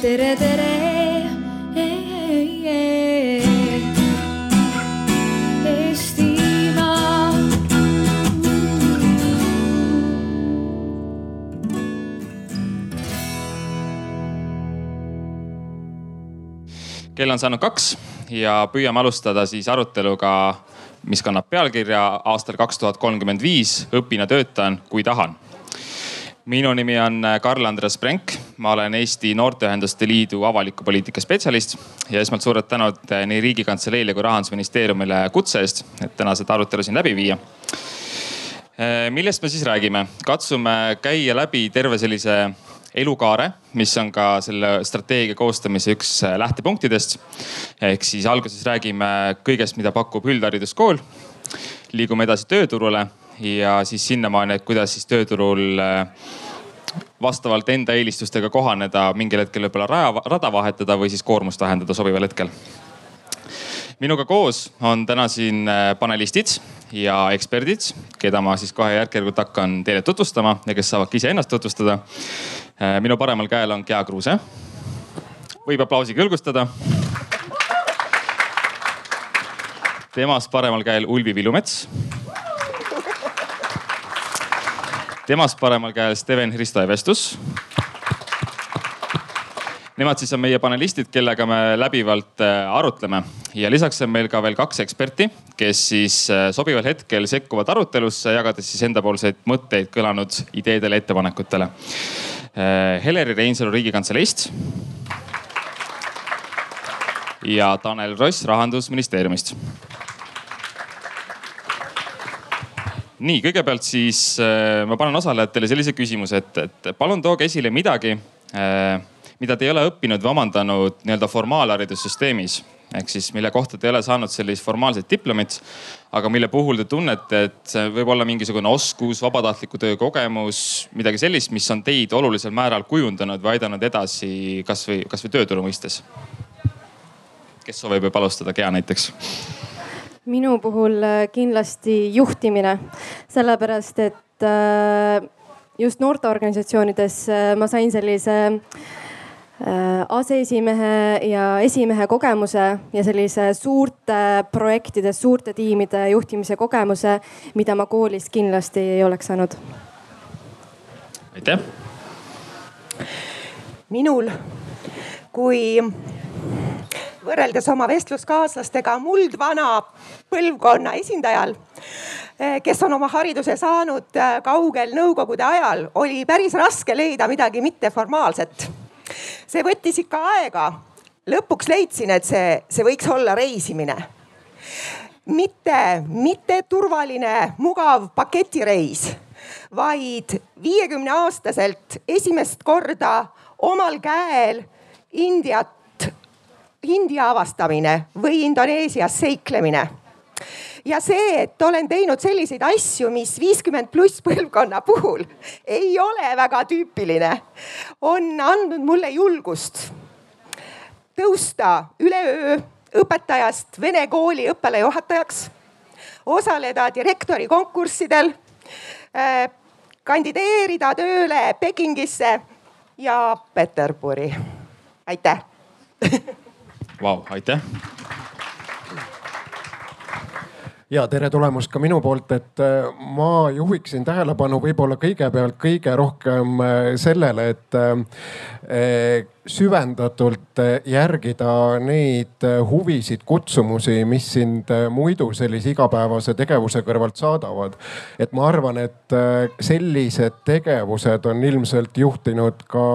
tere, tere. Kell on saanud kaks ja püüame alustada siis aruteluga, mis kannab pealkirja aastal kaks tuhat kolmkümmend viis õpin ja töötan, kui tahan. minu nimi on Karl-Andres Brenk, ma olen Eesti Noorteühenduste Liidu avaliku poliitika spetsialist ja esmalt suured tänud nii Riigikantseleile kui Rahandusministeeriumile kutse eest, et täna seda arutelu siin läbi viia millest me siis räägime, katsume käia läbi terve sellise elukaare, mis on ka selle strateegia koostamise üks lähtepunktidest. ehk siis alguses räägime kõigest, mida pakub üldhariduskool. liigume edasi tööturule ja siis sinnamaani, et kuidas siis tööturul äh, vastavalt enda eelistustega kohaneda, mingil hetkel võib-olla raja, rada vahetada või siis koormust vähendada sobival hetkel minuga koos on täna siin äh, panelistid ja eksperdid, keda ma siis kohe järk-järgult hakkan teile tutvustama ja kes saavad ka iseennast tutvustada. Äh, minu paremal käel on Gea Kruuse. võib aplausiga julgustada. temast paremal käel Ulvi Vilumets. Temast paremal käel Steven Hristo Evestus Nemad siis on meie panelistid, kellega me läbivalt äh, arutleme ja lisaks on meil ka veel kaks eksperti, kes siis äh, sobival hetkel sekkuvad arutelusse, jagades siis endapoolseid mõtteid kõlanud ideedele, ettepanekutele. Äh, Heleri Reinsalu Riigikantseleist. ja Tanel Ross Rahandusministeeriumist nii, kõigepealt siis ma panen osalejatele sellise küsimuse, et, et palun tooge esile midagi äh, mida te ei ole õppinud või omandanud nii-öelda formaalharidussüsteemis ehk siis mille kohta te ei ole saanud sellist formaalset diplomit, aga mille puhul te tunnete, et see võib olla mingisugune oskus, vabatahtliku töö kogemus, midagi sellist, mis on teid olulisel määral kujundanud või aidanud edasi kasvõi, kasvõi tööturu mõistes. kes soovib juba alustada, Gea näiteks? Minu puhul äh, kindlasti juhtimine, sellepärast et äh, just noorteorganisatsioonides äh, ma sain sellise aseesimehe ja esimehe kogemuse ja sellise suurte projektide, suurte tiimide juhtimise kogemuse, mida ma koolis kindlasti ei oleks saanud. aitäh. minul kui võrreldes oma vestluskaaslastega muldvana põlvkonna esindajal, eh, kes on oma hariduse saanud eh, kaugel nõukogude ajal, oli päris raske leida midagi mitteformaalset see võttis ikka aega. lõpuks leidsin, et see, see võiks olla reisimine. mitte, mitte turvaline, mugav paketireis, vaid viiekümne aastaselt esimest korda omal käel Indiat, India avastamine või Indoneesias seiklemine ja see, et olen teinud selliseid asju, mis viiskümmend pluss põlvkonna puhul ei ole väga tüüpiline, on andnud mulle julgust tõusta üleöö õpetajast vene kooli õppealajuhatajaks, osaleda direktori konkurssidel, äh, kandideerida tööle Pekingisse ja Peterburi. aitäh. Vau, aitäh ja tere tulemast ka minu poolt, et äh, ma juhiksin tähelepanu võib-olla kõigepealt kõige rohkem äh, sellele, et äh, süvendatult järgida neid huvisid, kutsumusi, mis sind muidu sellise igapäevase tegevuse kõrvalt saadavad. et ma arvan, et sellised tegevused on ilmselt juhtinud ka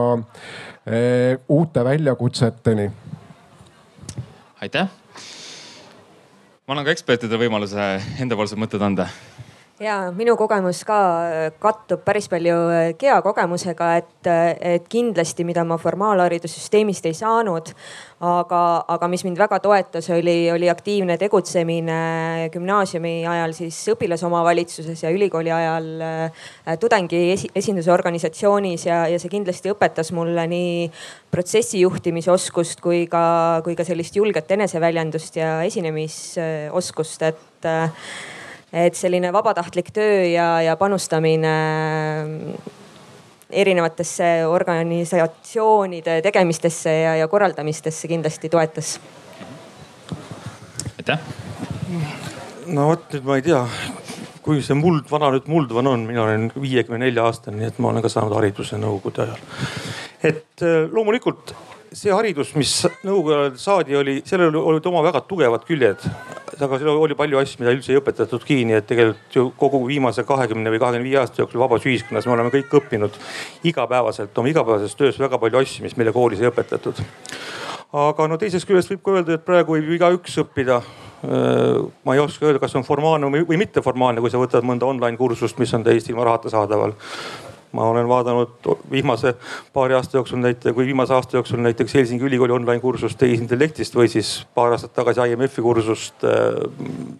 uute väljakutseteni. Aitäh! Ma annan ka ekspertidele võimaluse endapoolsed mõtted anda ja minu kogemus ka äh, kattub päris palju äh, Gea kogemusega, et, äh, et kindlasti, mida ma formaalharidussüsteemist ei saanud, aga, aga mis mind väga toetas, oli, oli aktiivne tegutsemine gümnaasiumi ajal siis õpilasomavalitsuses ja ülikooli ajal tudengi esindusorganisatsioonis ja, ja see kindlasti õpetas mulle nii protsessi juhtimise oskust kui ka, kui ka sellist julget eneseväljendust ja esinemisoskust, et et selline vabatahtlik töö ja, ja panustamine erinevatesse organisatsioonide tegemistesse ja, ja korraldamistesse kindlasti toetas. aitäh. no vot nüüd ma ei tea, kui see muld, vana nüüd muldvana on, mina olen viiekümne nelja aastane, nii et ma olen ka saanud hariduse nõukogude ajal. et äh, loomulikult see haridus, mis nõukogude ajal saadi, oli, sellel olid oma väga tugevad küljed. aga seal oli palju asju, mida üldse ei õpetatudki, nii et tegelikult ju kogu viimase kahekümne või kahekümne viie aasta jooksul vabas ühiskonnas me oleme kõik õppinud igapäevaselt oma igapäevases töös väga palju asju, mis meile koolis ei õpetatud. aga no teisest küljest võib ka öelda, et praegu võib igaüks õppida ma ei oska öelda, kas on formaalne või mitteformaalne, kui sa võtad mõnda online kursust, mis on täiesti ilma rahata saadaval ma olen vaadanud viimase paari aasta jooksul näite, kui viimase aasta jooksul näiteks Helsingi Ülikooli online kursust tehisintellektist või siis paar aastat tagasi IMF-i kursust äh,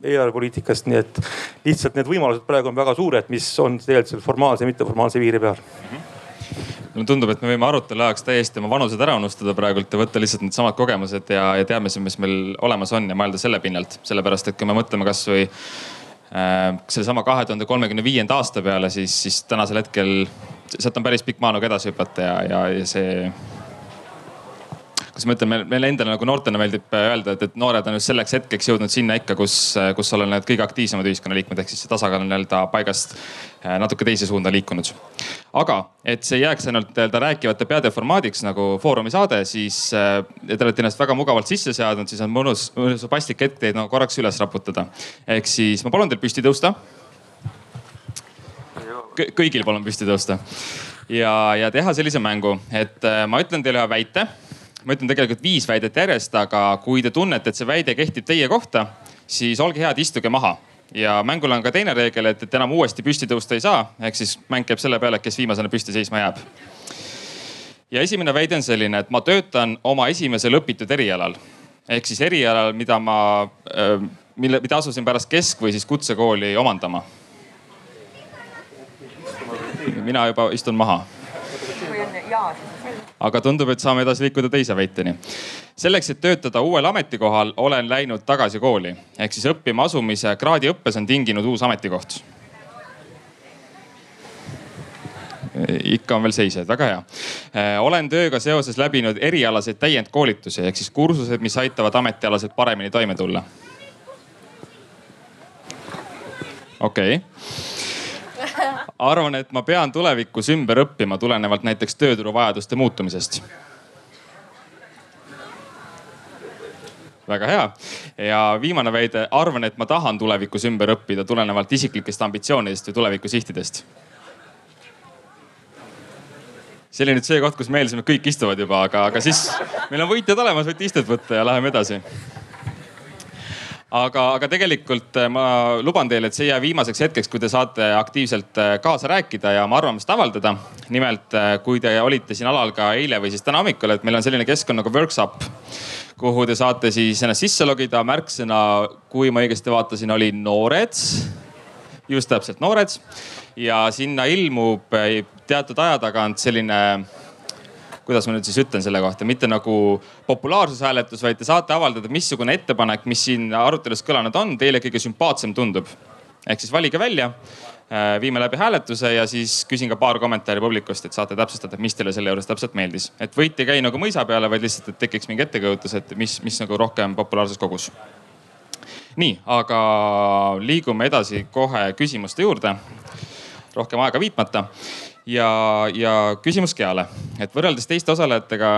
eelarvepoliitikast, nii et lihtsalt need võimalused praegu on väga suured, mis on tegelikult seal formaalse ja mitteformaalse piiri peal mulle tundub, et me võime arutelu ajaks täiesti oma vanused ära unustada praegult ja võtta lihtsalt needsamad kogemused ja, ja teadmised, mis meil olemas on ja mõelda selle pinnalt. sellepärast, et kui me mõtleme kasvõi sellesama kahe tuhande kolmekümne viienda aasta peale, siis, siis tänasel hetkel sealt on päris pikk maa nagu edasi hüpata ja, ja, ja see kuidas ma ütlen, meile endale nagu noortena meeldib öelda, et, et noored on just selleks hetkeks jõudnud sinna ikka, kus, kus oled need kõige aktiivsemad ühiskonnaliikmed, ehk siis see tasakaal on nii-öelda paigast äh, natuke teise suunda liikunud. aga et see ei jääks ainult nii-öelda rääkivate peade formaadiks nagu Foorumi saade, siis äh, te olete ennast väga mugavalt sisse seadnud, siis on mõnus, mõnus paslik hetk teid nagu korraks üles raputada. ehk siis ma palun teil püsti tõusta kõigil palun püsti tõusta ja, ja teha sellise mängu, et äh, ma ütlen teile ühe väite ma ütlen tegelikult viis väidet järjest, aga kui te tunnete, et see väide kehtib teie kohta, siis olge head, istuge maha ja mängul on ka teine reegel, et, et enam uuesti püsti tõusta ei saa. ehk siis mäng käib selle peale, kes viimasena püsti seisma jääb. ja esimene väide on selline, et ma töötan oma esimesel õpitud erialal ehk siis erialal, mida ma, mille, mida asusin pärast kesk- või siis kutsekooli omandama. mina juba istun maha. kui on jaa, siis aga tundub, et saame edasi liikuda teise väiteni. selleks, et töötada uuel ametikohal, olen läinud tagasi kooli ehk siis õppima asumise kraadiõppes on tinginud uus ametikoht ikka on veel seisjaid, väga hea. olen tööga seoses läbinud erialaseid täiendkoolitusi ehk siis kursused, mis aitavad ametialaselt paremini toime tulla. okei okay arvan, et ma pean tulevikus ümber õppima tulenevalt näiteks tööturu vajaduste muutumisest. väga hea. Ja viimane väide, arvan, et ma tahan tulevikus ümber õppida tulenevalt isiklikest ambitsioonidest või tulevikusihidest see oli nüüd see koht, kus me eeldasime, et kõik istuvad juba, aga, aga siis meil on võitjad olemas, võite istet võtta ja läheme edasi aga, aga tegelikult äh, ma luban teile, et see ei jää viimaseks hetkeks, kui te saate aktiivselt äh, kaasa rääkida ja oma arvamust avaldada. nimelt, äh, kui te olite siin alal ka eile või siis täna hommikul, et meil on selline keskkond nagu workshop, kuhu te saate siis ennast sisse logida. märksõna, kui ma õigesti vaatasin, oli noored. just täpselt noored ja sinna ilmub teatud aja tagant selline kuidas ma nüüd siis ütlen selle kohta, mitte nagu populaarsushääletus, vaid te saate avaldada, missugune ettepanek, mis siin arutelus kõlanud on, teile kõige sümpaatsem tundub. ehk siis valige välja, äh, viime läbi hääletuse ja siis küsin ka paar kommentaari publikust, et saate täpsustada, mis teile selle juures täpselt meeldis. et võit ei käi nagu mõisa peale, vaid lihtsalt, et tekiks mingi ettekujutus, et mis, mis nagu rohkem populaarsus kogus nii, aga liigume edasi kohe küsimuste juurde. rohkem aega viitmata ja, ja küsimus Geale, et võrreldes teiste osalejatega,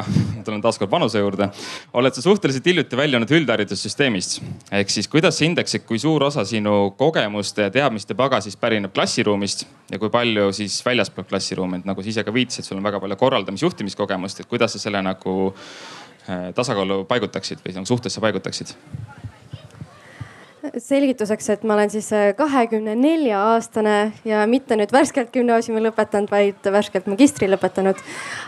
tulen taaskord vanuse juurde, oled sa suhteliselt hiljuti väljunud üldharidussüsteemist. ehk siis kuidas sa hindaksid, kui suur osa sinu kogemuste ja teadmiste pagasist pärineb klassiruumist ja kui palju siis väljaspoolt klassiruumi, et nagu sa ise ka viitasid, sul on väga palju korraldamis, juhtimiskogemust, et kuidas sa selle nagu äh, tasakaalu paigutaksid või nagu suhtesse paigutaksid? Selgituseks, et ma olen siis äh, kahekümne nelja aastane ja mitte nüüd värskelt gümnaasiumi lõpetanud, vaid värskelt magistri lõpetanud.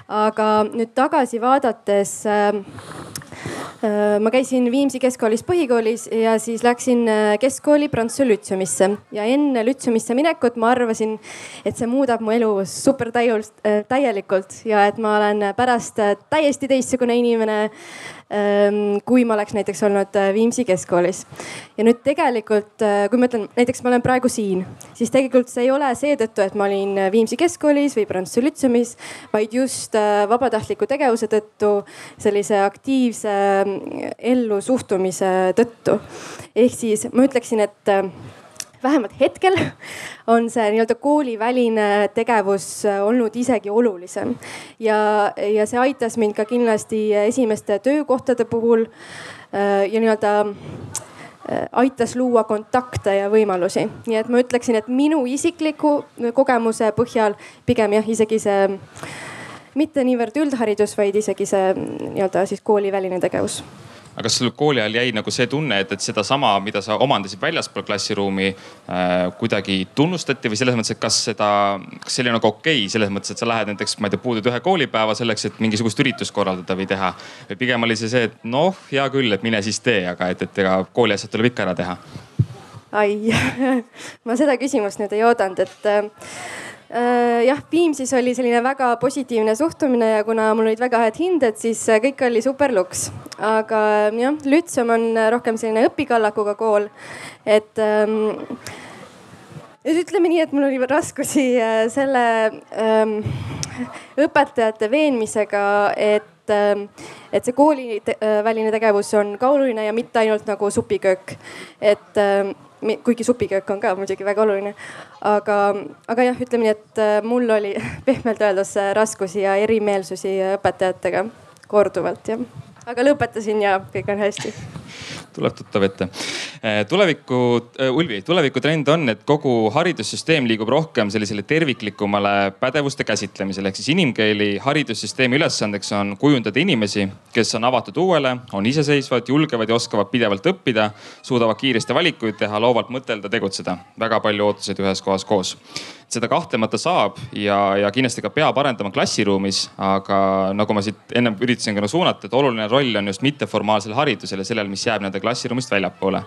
aga nüüd tagasi vaadates äh, Äh, ma käisin Viimsi keskkoolis põhikoolis ja siis läksin keskkooli Prantsuse lütseumisse ja enne lütseumisse minekut ma arvasin, et see muudab mu elu super täielikult ja et ma olen pärast täiesti teistsugune inimene kui ma oleks näiteks olnud äh, Viimsi keskkoolis. ja nüüd tegelikult, äh, kui ma ütlen, näiteks ma olen praegu siin, siis tegelikult see ei ole seetõttu, et ma olin äh, Viimsi keskkoolis või Prantsuse lütseumis, vaid just vabatahtliku tegevuse tõttu, sellise aktiivse ellu suhtumise tõttu. ehk siis ma ütleksin, et vähemalt hetkel on see nii-öelda kooliväline tegevus äh, olnud isegi olulisem. ja, ja see aitas mind ka kindlasti esimeste töökohtade puhul äh, ja nii-öelda äh, aitas luua kontakte ja võimalusi. nii et ma ütleksin, et minu isikliku kogemuse põhjal pigem jah, isegi see mitte niivõrd üldharidus, vaid isegi see nii-öelda siis kooliväline tegevus aga kas sul kooli ajal jäi nagu see tunne, et, et sedasama, mida sa omandasid väljaspool klassiruumi äh, kuidagi tunnustati või selles mõttes, et kas seda, kas see oli nagu okei okay, selles mõttes, et sa lähed näiteks, ma ei tea, puudud ühe koolipäeva selleks, et mingisugust üritust korraldada või teha. või pigem oli see see, et noh, hea küll, et mine siis tee, aga et, et ega kooli asjad tuleb ikka ära teha. ai ma seda küsimust nüüd ei oodanud, et äh, jah, Viimsis oli selline väga positiivne suhtumine ja kuna mul olid väga head hinded, siis äh, kõik oli super luks. aga jah, Lütseum on rohkem selline õpikallakuga kool, et ähm, ütleme nii, et mul oli raskusi äh, selle ähm, õpetajate veenmisega, et ähm, et see kooliväline tegevus on ka oluline ja mitte ainult nagu supiköök. et ähm, kuigi supiköök on ka muidugi väga oluline. aga, aga jah, ütleme nii, et äh, mul oli pehmelt öeldes äh, raskusi ja erimeelsusi õpetajatega korduvalt jah. aga lõpetasin ja kõik on hästi tuleb tuttav ette. Eh, tuleviku, eh, Ulvi, tulevikutrend on, et kogu haridussüsteem liigub rohkem sellisele terviklikumale pädevuste käsitlemisele. ehk siis inimkeeli haridussüsteemi ülesandeks on kujundada inimesi, kes on avatud uuele, on iseseisvad, julgevad ja oskavad pidevalt õppida, suudavad kiiresti valikuid teha, loovalt mõtelda, tegutseda. väga palju ootuseid ühes kohas koos seda kahtlemata saab ja, ja kindlasti ka peab arendama klassiruumis, aga nagu ma siit ennem üritasin ka suunata, et oluline roll on just mitteformaalsel haridusel ja sellel, mis jääb nende klassiruumist väljapoole.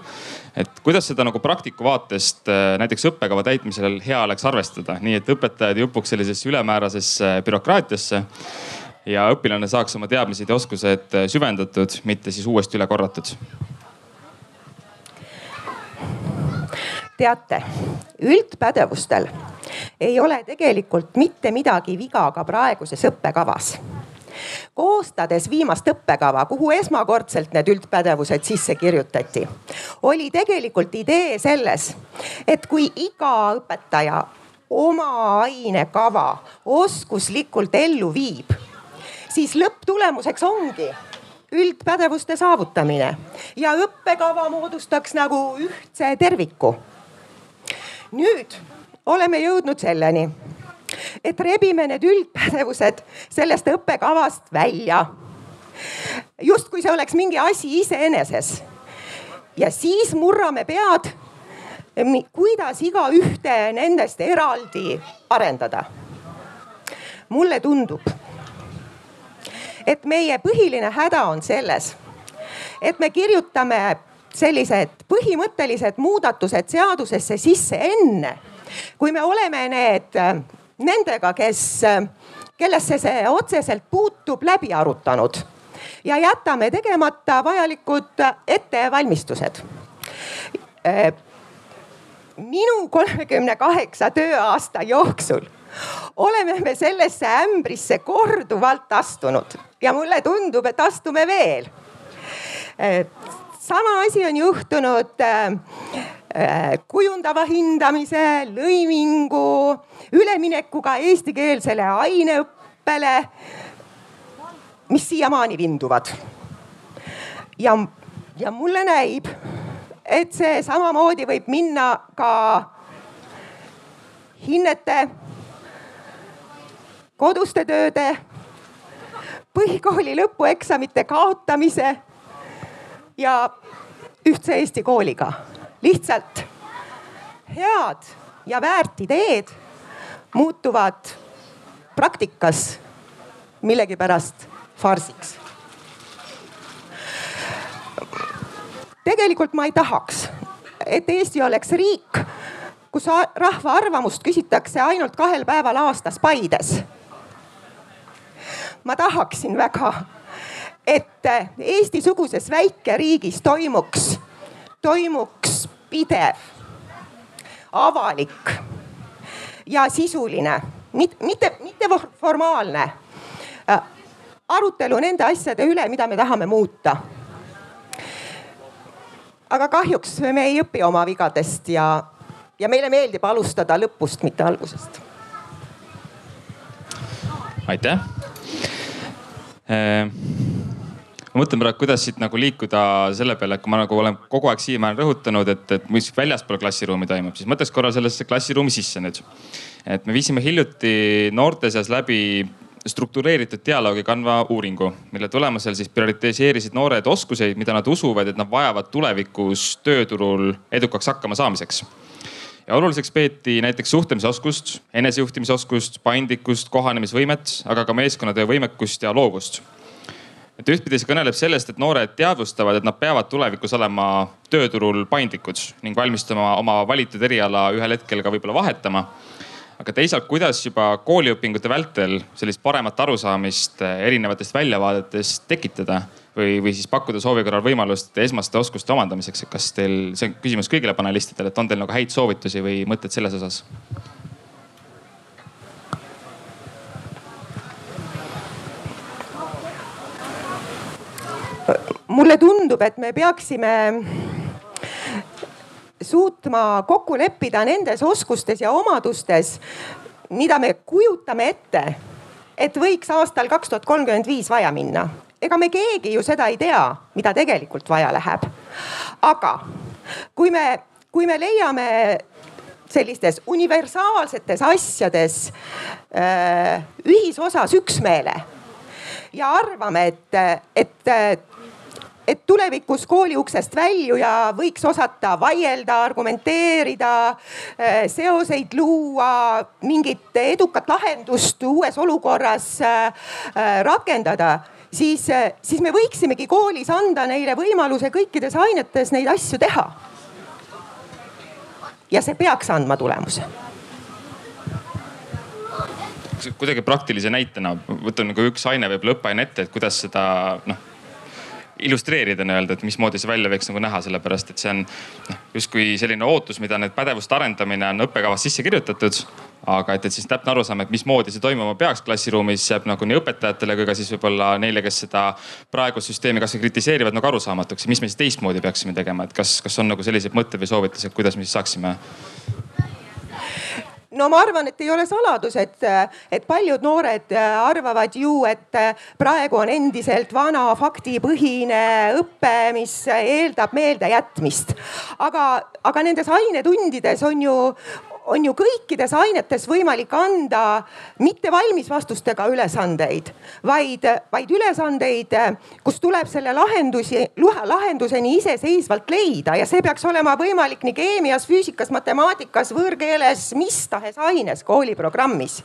Et kuidas seda nagu praktiku vaatest äh, näiteks õppekava täitmisel hea oleks arvestada, nii et õpetajad ei upuks sellisesse ülemäärasesse bürokraatiasse ja õpilane saaks oma teadmised ja oskused äh, süvendatud, mitte siis uuesti üle korratud. Teate, üldpädevustel ei ole tegelikult mitte midagi viga ka praeguses õppekavas koostades viimast õppekava, kuhu esmakordselt need üldpädevused sisse kirjutati, oli tegelikult idee selles, et kui iga õpetaja oma ainekava oskuslikult ellu viib, siis lõpptulemuseks ongi üldpädevuste saavutamine ja õppekava moodustaks nagu ühtse terviku. nüüd oleme jõudnud selleni, et rebime need üldpädevused sellest õppekavast välja. justkui see oleks mingi asi iseeneses. ja siis murrame pead, kuidas igaühte nendest eraldi arendada. mulle tundub, et meie põhiline häda on selles, et me kirjutame sellised põhimõttelised muudatused seadusesse sisse enne kui me oleme need nendega, kes, äh, kellesse see otseselt puutub, läbi arutanud ja jätame tegemata vajalikud ettevalmistused. Äh, minu kolmekümne kaheksa tööaasta jooksul oleme me sellesse ämbrisse korduvalt astunud ja mulle tundub, et astume veel. Sama asi on juhtunud Äh, kujundava hindamise, lõimingu, üleminekuga eestikeelsele aineõppele, mis siiamaani vinduvad. ja, ja mulle näib, et see samamoodi võib minna ka hinnete, koduste tööde, põhikooli lõpueksamite kaotamise ja ühtse Eesti kooliga lihtsalt head ja väärt ideed muutuvad praktikas millegipärast farsiks. tegelikult ma ei tahaks, et Eesti oleks riik, kus rahva arvamust küsitakse ainult kahel päeval aastas Paides. ma tahaksin väga, et Eesti-suguses väikeriigis toimuks, toimuks pidev, avalik ja sisuline, mitte, mitte formaalne äh, arutelu nende asjade üle, mida me tahame muuta. aga kahjuks me ei õpi oma vigadest ja, ja meile meeldib alustada lõpust, mitte algusest. aitäh äh, ma mõtlen praegu, kuidas siit nagu liikuda selle peale, et kui ma nagu olen kogu aeg siiamaani rõhutanud, et, et mis väljaspool klassiruumi toimub, siis mõtleks korra sellesse klassiruumi sisse nüüd. et me viisime hiljuti noorte seas läbi struktureeritud dialoogi kandva uuringu, mille tulemusel siis prioritiseerisid noored oskuseid, mida nad usuvad, et nad vajavad tulevikus tööturul edukaks hakkama saamiseks ja oluliseks peeti näiteks suhtlemisoskust, enesejuhtimisoskust, paindlikkust, kohanemisvõimet, aga ka meeskonnatöö võimekust ja loovust et ühtpidi see kõneleb sellest, et noored teadvustavad, et nad peavad tulevikus olema tööturul paindlikud ning valmistuma oma valitud eriala ühel hetkel ka võib-olla vahetama. aga teisalt, kuidas juba kooliõpingute vältel sellist paremat arusaamist erinevatest väljavaadetest tekitada või, või siis pakkuda soovi korral võimalust esmaste oskuste omandamiseks, et kas teil, see on küsimus kõigile panelistidele, et on teil nagu häid soovitusi või mõtteid selles osas? Mulle tundub, et me peaksime suutma kokku leppida nendes oskustes ja omadustes, mida me kujutame ette, et võiks aastal kaks tuhat kolmkümmend viis vaja minna. ega me keegi ju seda ei tea, mida tegelikult vaja läheb. aga kui me, kui me leiame sellistes universaalsetes asjades äh, ühisosas üksmeele ja arvame, et, et et tulevikus kooli uksest väljuja võiks osata vaielda, argumenteerida, äh, seoseid luua, mingit edukat lahendust uues olukorras äh, rakendada siis, siis me võiksimegi koolis anda neile võimaluse kõikides ainetes neid asju teha. ja see peaks andma tulemuse kuidagi praktilise näitena võtan nagu üks aine võib-olla õppeaine ette, et kuidas seda noh illustreerida nii-öelda, et mismoodi see välja võiks nagu näha, sellepärast et see on noh, justkui selline ootus, mida nüüd pädevuste arendamine on õppekavas sisse kirjutatud. aga et, et siis täpne arusaam, et mismoodi see toimuma peaks klassiruumis, jääb nagu nii õpetajatele kui ka siis võib-olla neile, kes seda praegust süsteemi kasvõi kritiseerivad nagu arusaamatuks. mis me siis teistmoodi peaksime tegema, et kas, kas on nagu selliseid mõtteid või soovitusi, et kuidas me siis saaksime no ma arvan, et ei ole saladus, et, et paljud noored arvavad ju, et praegu on endiselt vana faktipõhine õpe, mis eeldab meeldejätmist. aga, aga nendes ainetundides on ju, on ju kõikides ainetes võimalik anda mitte valmisvastustega ülesandeid, vaid, vaid ülesandeid, kus tuleb selle lahendusi, lahenduseni iseseisvalt leida ja see peaks olema võimalik nii keemias, füüsikas, matemaatikas, võõrkeeles, mis tahes aines kooliprogrammis.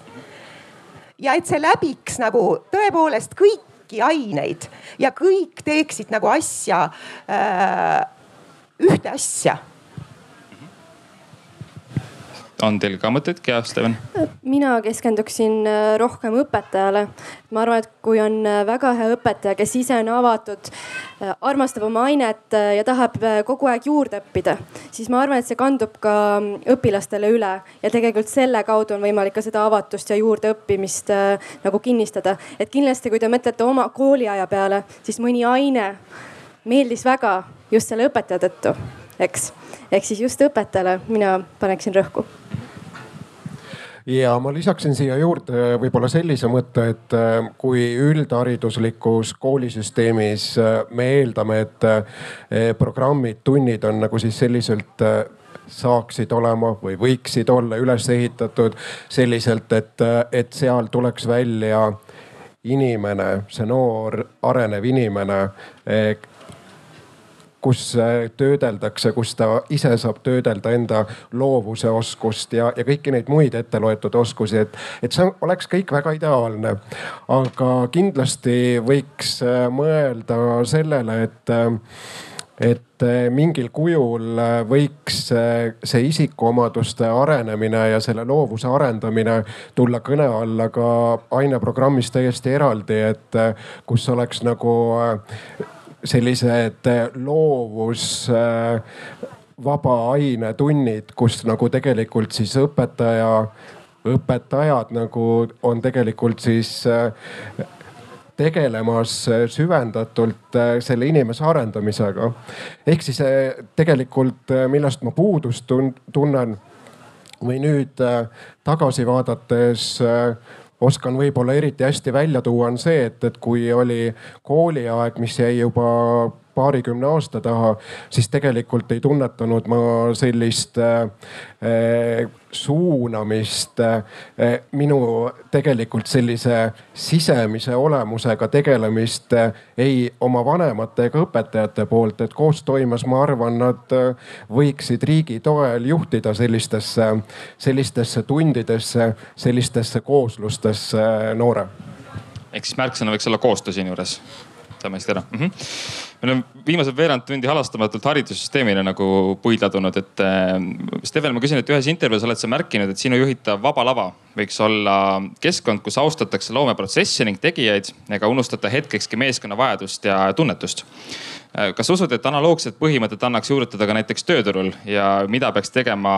ja et see läbiks nagu tõepoolest kõiki aineid ja kõik teeksid nagu asja äh,, ühte asja on teil ka mõtteid, Gea, Steven? mina keskenduksin äh, rohkem õpetajale. ma arvan, et kui on äh, väga hea õpetaja, kes ise on avatud, äh, armastab oma ainet ja tahab kogu aeg juurde õppida, siis ma arvan, et see kandub ka mm, õpilastele üle ja tegelikult selle kaudu on võimalik ka seda avatust ja juurdeõppimist nagu kinnistada. et kindlasti, kui te mõtlete oma kooliaja peale, siis mõni aine meeldis väga just selle õpetaja tõttu, eks ehk siis just õpetajale mina paneksin rõhku ja ma lisaksin siia juurde võib-olla sellise mõtte, et äh, kui üldhariduslikus koolisüsteemis äh, me eeldame, et äh, programmid, tunnid on nagu siis selliselt saaksid olema või võiksid olla üles ehitatud selliselt, et, et seal tuleks välja inimene, see noor arenev inimene kus äh, töödeldakse, kus ta ise saab töödelda enda loovuse oskust ja, ja kõiki neid muid ette loetud oskusi, et, et see oleks kõik väga ideaalne. aga kindlasti võiks äh, mõelda sellele, et, äh, et mingil kujul võiks see isikuomaduste arenemine ja selle loovuse arendamine tulla kõne alla ka aineprogrammis täiesti eraldi, et kus oleks nagu sellised loovus vaba ainetunnid, kus nagu tegelikult siis õpetaja, õpetajad nagu on tegelikult siis tegelemas äh, süvendatult äh, selle inimese arendamisega. ehk siis äh, tegelikult, millest ma puudust tunnen või nüüd tagasi vaadates oskan võib-olla eriti hästi välja tuua, on see, et, et kui oli kooliaeg, mis jäi juba paarikümne aasta taha, siis tegelikult ei tunnetanud ma sellist äh, suunamist äh, minu tegelikult sellise sisemise olemusega tegelemist äh, ei oma vanemate ega õpetajate poolt, et koostoimes ma arvan, nad äh, võiksid riigi toel juhtida sellistesse, sellistesse tundidesse, sellistesse kooslustesse noore ehk siis märksõna võiks olla koostöö siinjuures saame hästi ära mm. -hmm. Me oleme viimased veerand tundi halastamatult haridussüsteemile nagu puidladunud, et äh, Steven, ma küsin, et ühes intervjuus oled sa märkinud, et sinu juhitav Vaba Lava võiks olla keskkond, kus austatakse loomeprotsessi ning tegijaid ega unustata hetkekski meeskonna vajadust ja tunnetust Äh, kas usud, et analoogset põhimõtet annaks juurutada ka näiteks tööturul ja mida peaks tegema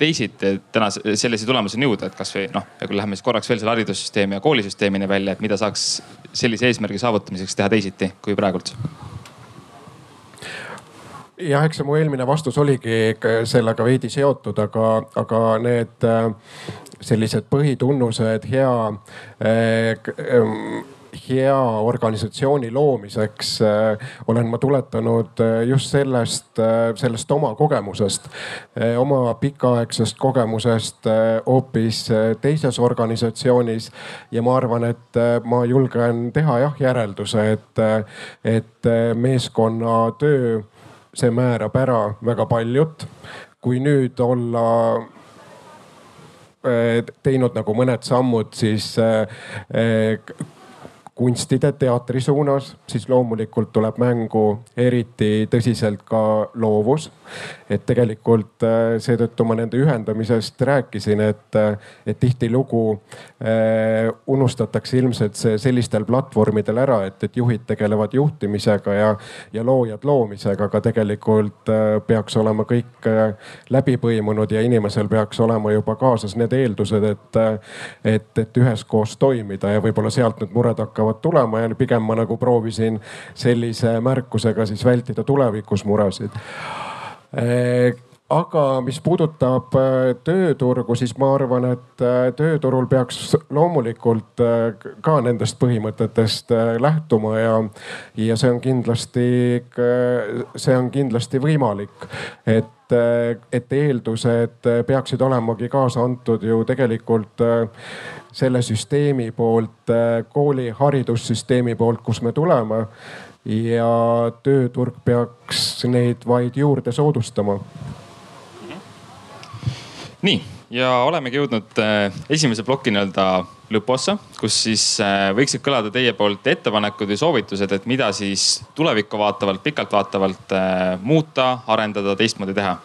teisiti, et täna sellise tulemuseni jõuda, et kasvõi noh, kui läheme siis korraks veel selle haridussüsteemi ja koolisüsteemini välja, et mida saaks sellise eesmärgi saavutamiseks teha teisiti kui praegult? Jah, eks see mu eelmine vastus oligi sellega veidi seotud, aga, aga need äh, sellised põhitunnused, hea äh, hea organisatsiooni loomiseks äh, olen ma tuletanud äh, just sellest, äh, sellest oma kogemusest, oma pikaaegsest kogemusest hoopis teises organisatsioonis. ja ma arvan, et ma julgen teha jah järelduse, et, et meeskonnatöö, see määrab ära väga paljut. kui nüüd olla teinud nagu mõned sammud, siis kunstide, teatri suunas, siis loomulikult tuleb mängu eriti tõsiselt ka loovus. Et tegelikult äh, seetõttu ma nende ühendamisest rääkisin, et, äh, et tihtilugu äh, unustatakse ilmselt see sellistel platvormidel ära, et, et juhid tegelevad juhtimisega ja, ja loojad loomisega, aga tegelikult äh, peaks olema kõik äh, läbi põimunud ja inimesel peaks olema juba kaasas need eeldused, et, äh, et, et üheskoos toimida ja võib-olla sealt need mured hakkavad tulema ja pigem ma nagu proovisin sellise märkusega siis vältida tulevikus muresid aga mis puudutab äh, tööturgu, siis ma arvan, et äh, tööturul peaks loomulikult äh, ka nendest põhimõtetest lähtuma ja, ja see on kindlasti, see on kindlasti võimalik. et, et eeldused peaksid olemagi kaasa antud ju tegelikult selle süsteemi poolt, kooli haridussüsteemi poolt, kus me tuleme. Ja tööturg peaks neid vaid juurde soodustama nii ja olemegi jõudnud äh, esimese ploki nii-öelda lõpuossa, kus siis äh, võiksid kõlada teie poolt ettepanekud või soovitused, et mida siis tulevikku vaatavalt, pikalt vaatavalt äh, muuta, arendada, teistmoodi teha.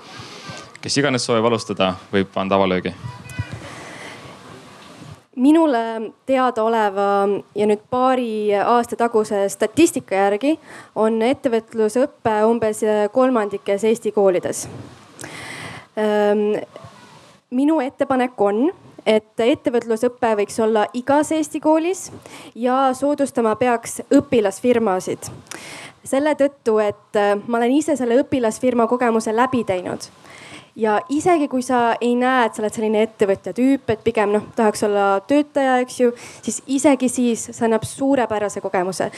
kes iganes soovib alustada, võib anda avalöögi minule teadaoleva ja nüüd paari aasta taguse statistika järgi on ettevõtlusõpe umbes kolmandikes Eesti koolides ehm, minu ettepanek on, et ettevõtlusõpe võiks olla igas Eesti koolis ja soodustama peaks õpilasfirmasid. selle tõttu, et ma olen ise selle õpilasfirma kogemuse läbi teinud ja isegi kui sa ei näe, et sa oled selline ettevõtja tüüp, et pigem noh, tahaks olla töötaja, eks ju, siis isegi siis see annab suurepärase kogemuse.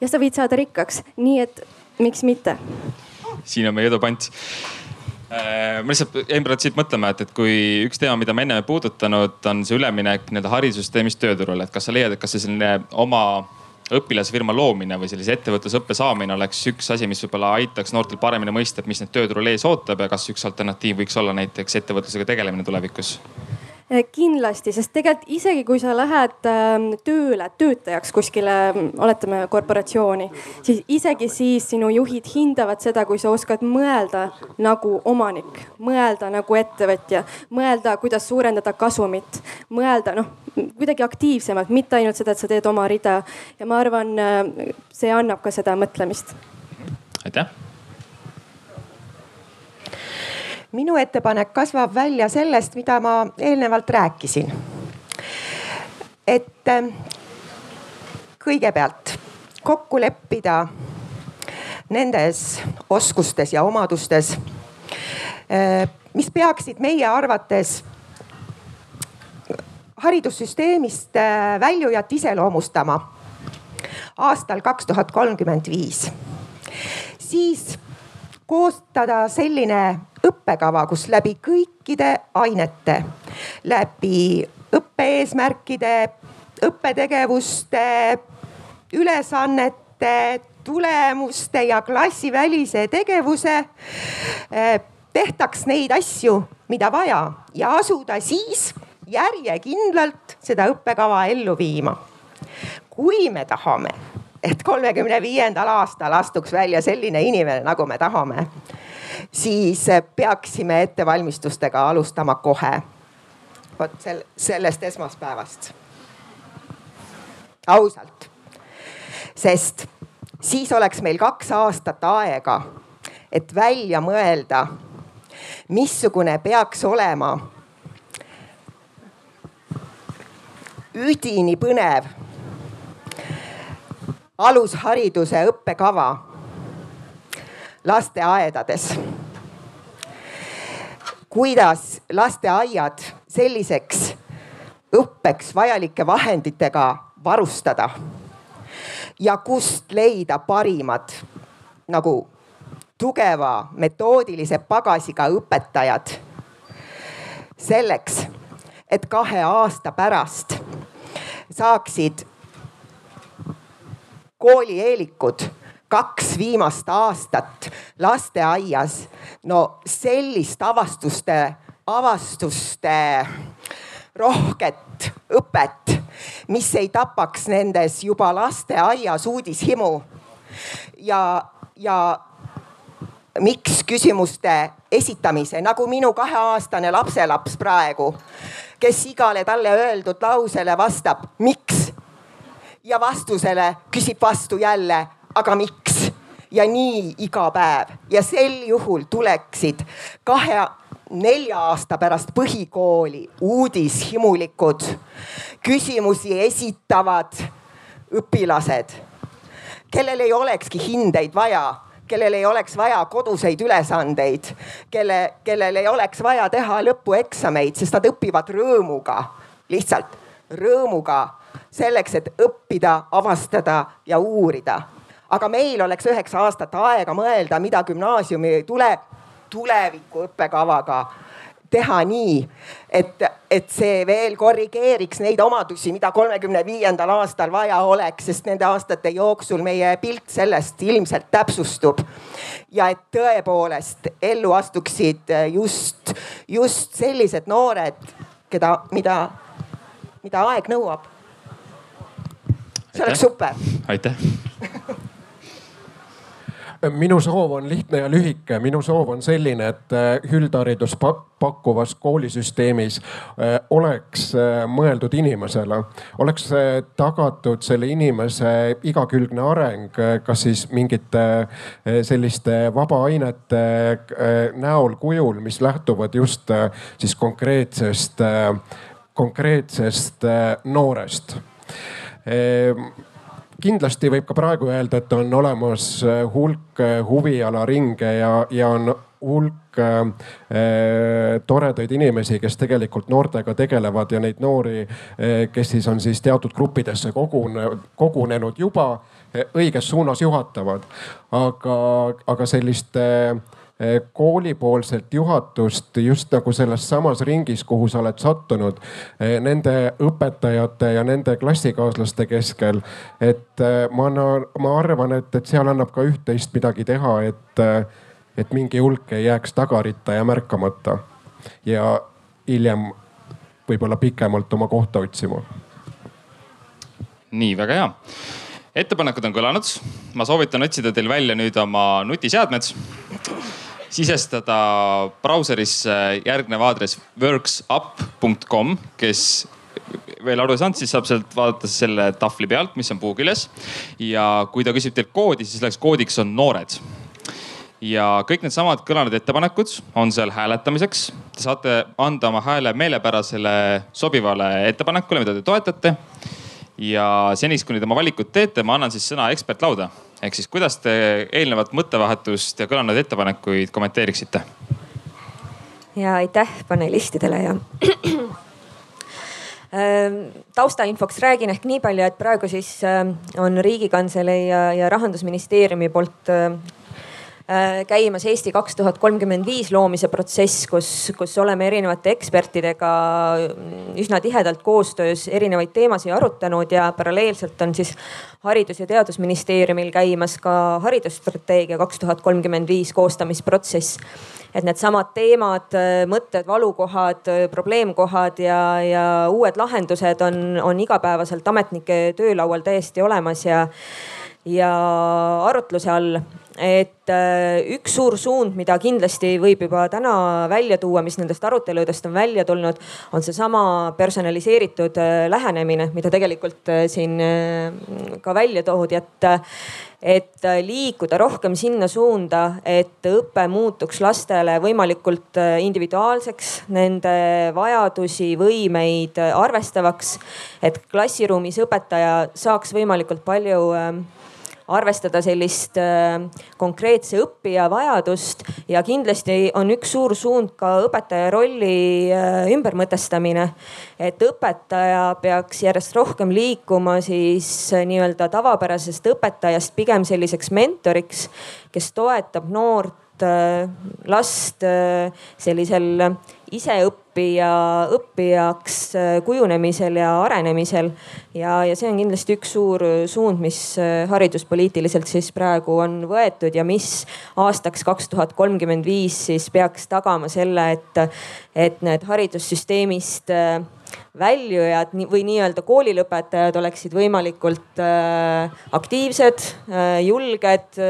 Ja sa võid saada rikkaks, nii et miks mitte. siin on meie edu pant Äh, ma lihtsalt jäin praegu siit mõtlema, et, et kui üks teema, mida me enne ei puudutanud, on see üleminek nii-öelda haridussüsteemist tööturule, et kas sa leiad, et kas see selline oma õpilasfirma loomine või sellise ettevõtlusõppe saamine oleks üks asi, mis võib-olla aitaks noortel paremini mõista, et mis neid tööturul ees ootab ja kas üks alternatiiv võiks olla näiteks ettevõtlusega tegelemine tulevikus? Eh, kindlasti, sest tegelikult isegi kui sa lähed ähm, tööle töötajaks kuskile, oletame korporatsiooni, siis isegi siis sinu juhid hindavad seda, kui sa oskad mõelda nagu omanik, mõelda nagu ettevõtja, mõelda, kuidas suurendada kasumit, mõelda noh kuidagi aktiivsemalt, mitte ainult seda, et sa teed oma rida. ja ma arvan, äh, see annab ka seda mõtlemist. aitäh minu ettepanek kasvab välja sellest, mida ma eelnevalt rääkisin. et ähm, kõigepealt kokku leppida nendes oskustes ja omadustes, äh, mis peaksid meie arvates haridussüsteemist äh, väljujat iseloomustama aastal kaks tuhat kolmkümmend viis. siis koostada selline õppekava, kus läbi kõikide ainete, läbi õppe-eesmärkide, õppetegevuste, ülesannete, tulemuste ja klassivälise tegevuse eh, tehtaks neid asju, mida vaja ja asuda siis järjekindlalt seda õppekava ellu viima. kui me tahame, et kolmekümne viiendal aastal astuks välja selline inimene, nagu me tahame siis peaksime ettevalmistustega alustama kohe. vot sel, sellest esmaspäevast. ausalt, sest siis oleks meil kaks aastat aega, et välja mõelda, missugune peaks olema üdini põnev alushariduse õppekava lasteaedades. kuidas lasteaiad selliseks õppeks vajalike vahenditega varustada ja kust leida parimad nagu tugeva metoodilise pagasiga õpetajad. selleks, et kahe aasta pärast saaksid koolieelikud kaks viimast aastat lasteaias. no sellist avastuste, avastuste rohket õpet, mis ei tapaks nendes juba lasteaias uudishimu. ja, ja miks küsimuste esitamise, nagu minu kaheaastane lapselaps praegu, kes igale talle öeldud lausele vastab, miks? ja vastusele küsib vastu jälle aga miks? ja nii iga päev ja sel juhul tuleksid kahe, nelja aasta pärast põhikooli uudishimulikud küsimusi esitavad õpilased, kellel ei olekski hindeid vaja kellel ei oleks vaja koduseid ülesandeid, kelle, kellel ei oleks vaja teha lõpueksameid, sest nad õpivad rõõmuga, lihtsalt rõõmuga selleks, et õppida, avastada ja uurida aga meil oleks üheksa aastat aega mõelda, mida gümnaasiumi tule, tuleviku õppekavaga teha nii, et, et see veel korrigeeriks neid omadusi, mida kolmekümne viiendal aastal vaja oleks, sest nende aastate jooksul meie pilt sellest ilmselt täpsustub. ja et tõepoolest ellu astuksid just, just sellised noored, keda, mida, mida aeg nõuab. see oleks super. aitäh minu soov on lihtne ja lühike, minu soov on selline, et äh, üldharidus pakkuvas koolisüsteemis äh, oleks äh, mõeldud inimesele, oleks tagatud selle inimese igakülgne areng, kas siis mingite selliste vabaainete näol, kujul, mis lähtuvad just siis konkreetsest, konkreetsest noorest kindlasti võib ka praegu öelda, et on olemas äh, hulk äh, huvialaringe ja, ja on hulk äh, toredaid inimesi, kes tegelikult noortega tegelevad ja neid noori, kes siis on siis teatud gruppidesse kogune, kogunenud juba õiges suunas juhatavad. aga, aga selliste äh, Eh, koolipoolselt juhatust just nagu selles samas ringis, kuhu sa oled sattunud, eh, nende õpetajate ja nende klassikaaslaste keskel. et eh, ma, ma arvan, et, et seal annab ka üht-teist midagi teha, et, et mingi hulk ei jääks tagaritta ja märkamata. ja hiljem võib-olla pikemalt oma kohta otsima. nii, väga hea. ettepanekud on kõlanud. ma soovitan otsida teil välja nüüd oma nutiseadmed sisestada brauserisse järgnev aadress worksup.com, kes veel aru ei saanud, siis saab sealt vaadata selle tahvli pealt, mis on puu küljes. ja kui ta küsib teilt koodi, siis selleks koodiks on noored. ja kõik needsamad kõlanud ettepanekud on seal hääletamiseks. Te saate anda oma hääle meelepärasele sobivale ettepanekule, mida te toetate. ja seniks, kuni te oma valikud teete, ma annan siis sõna ekspertlauda. Ehk siis kuidas te eelnevat mõttevahetust ja kõlanud ettepanekuid kommenteeriksite? ja aitäh panelistidele ja Ehm, taustainfoks räägin ehk nii palju, et praegu siis ehm, on Riigikantselei ja, ja rahandusministeeriumi poolt ehm, äh, käimas Eesti kaks tuhat kolmkümmend viis loomise protsess, kus, kus oleme erinevate ekspertidega üsna tihedalt koostöös erinevaid teemasid arutanud ja paralleelselt on siis Haridus- ja Teadusministeeriumil käimas ka haridusstrateegia kaks tuhat kolmkümmend viis koostamisprotsess. Et needsamad teemad, mõtted, valukohad, probleemkohad ja, ja uued lahendused on, on igapäevaselt ametnike töölaual täiesti olemas ja, ja arutluse all et äh, üks suur suund, mida kindlasti võib juba täna välja tuua, mis nendest aruteludest on välja tulnud, on seesama personaliseeritud äh, lähenemine, mida tegelikult äh, siin ka välja toodi, et et liikuda rohkem sinna suunda, et õpe muutuks lastele võimalikult individuaalseks, nende vajadusi, võimeid arvestavaks. et klassiruumis õpetaja saaks võimalikult palju arvestada sellist äh, konkreetse õppija vajadust ja kindlasti on üks suur suund ka õpetaja rolli äh, ümbermõtestamine. et õpetaja peaks järjest rohkem liikuma siis äh, nii-öelda tavapärasest õpetajast pigem selliseks mentoriks, kes toetab noort last sellisel iseõppija, õppijaks äh, kujunemisel ja arenemisel. ja, ja see on kindlasti üks suur suund, mis äh, hariduspoliitiliselt siis praegu on võetud ja mis aastaks kaks tuhat kolmkümmend viis siis peaks tagama selle, et, et need haridussüsteemist äh, väljujad või nii-öelda koolilõpetajad oleksid võimalikult aktiivsed, julged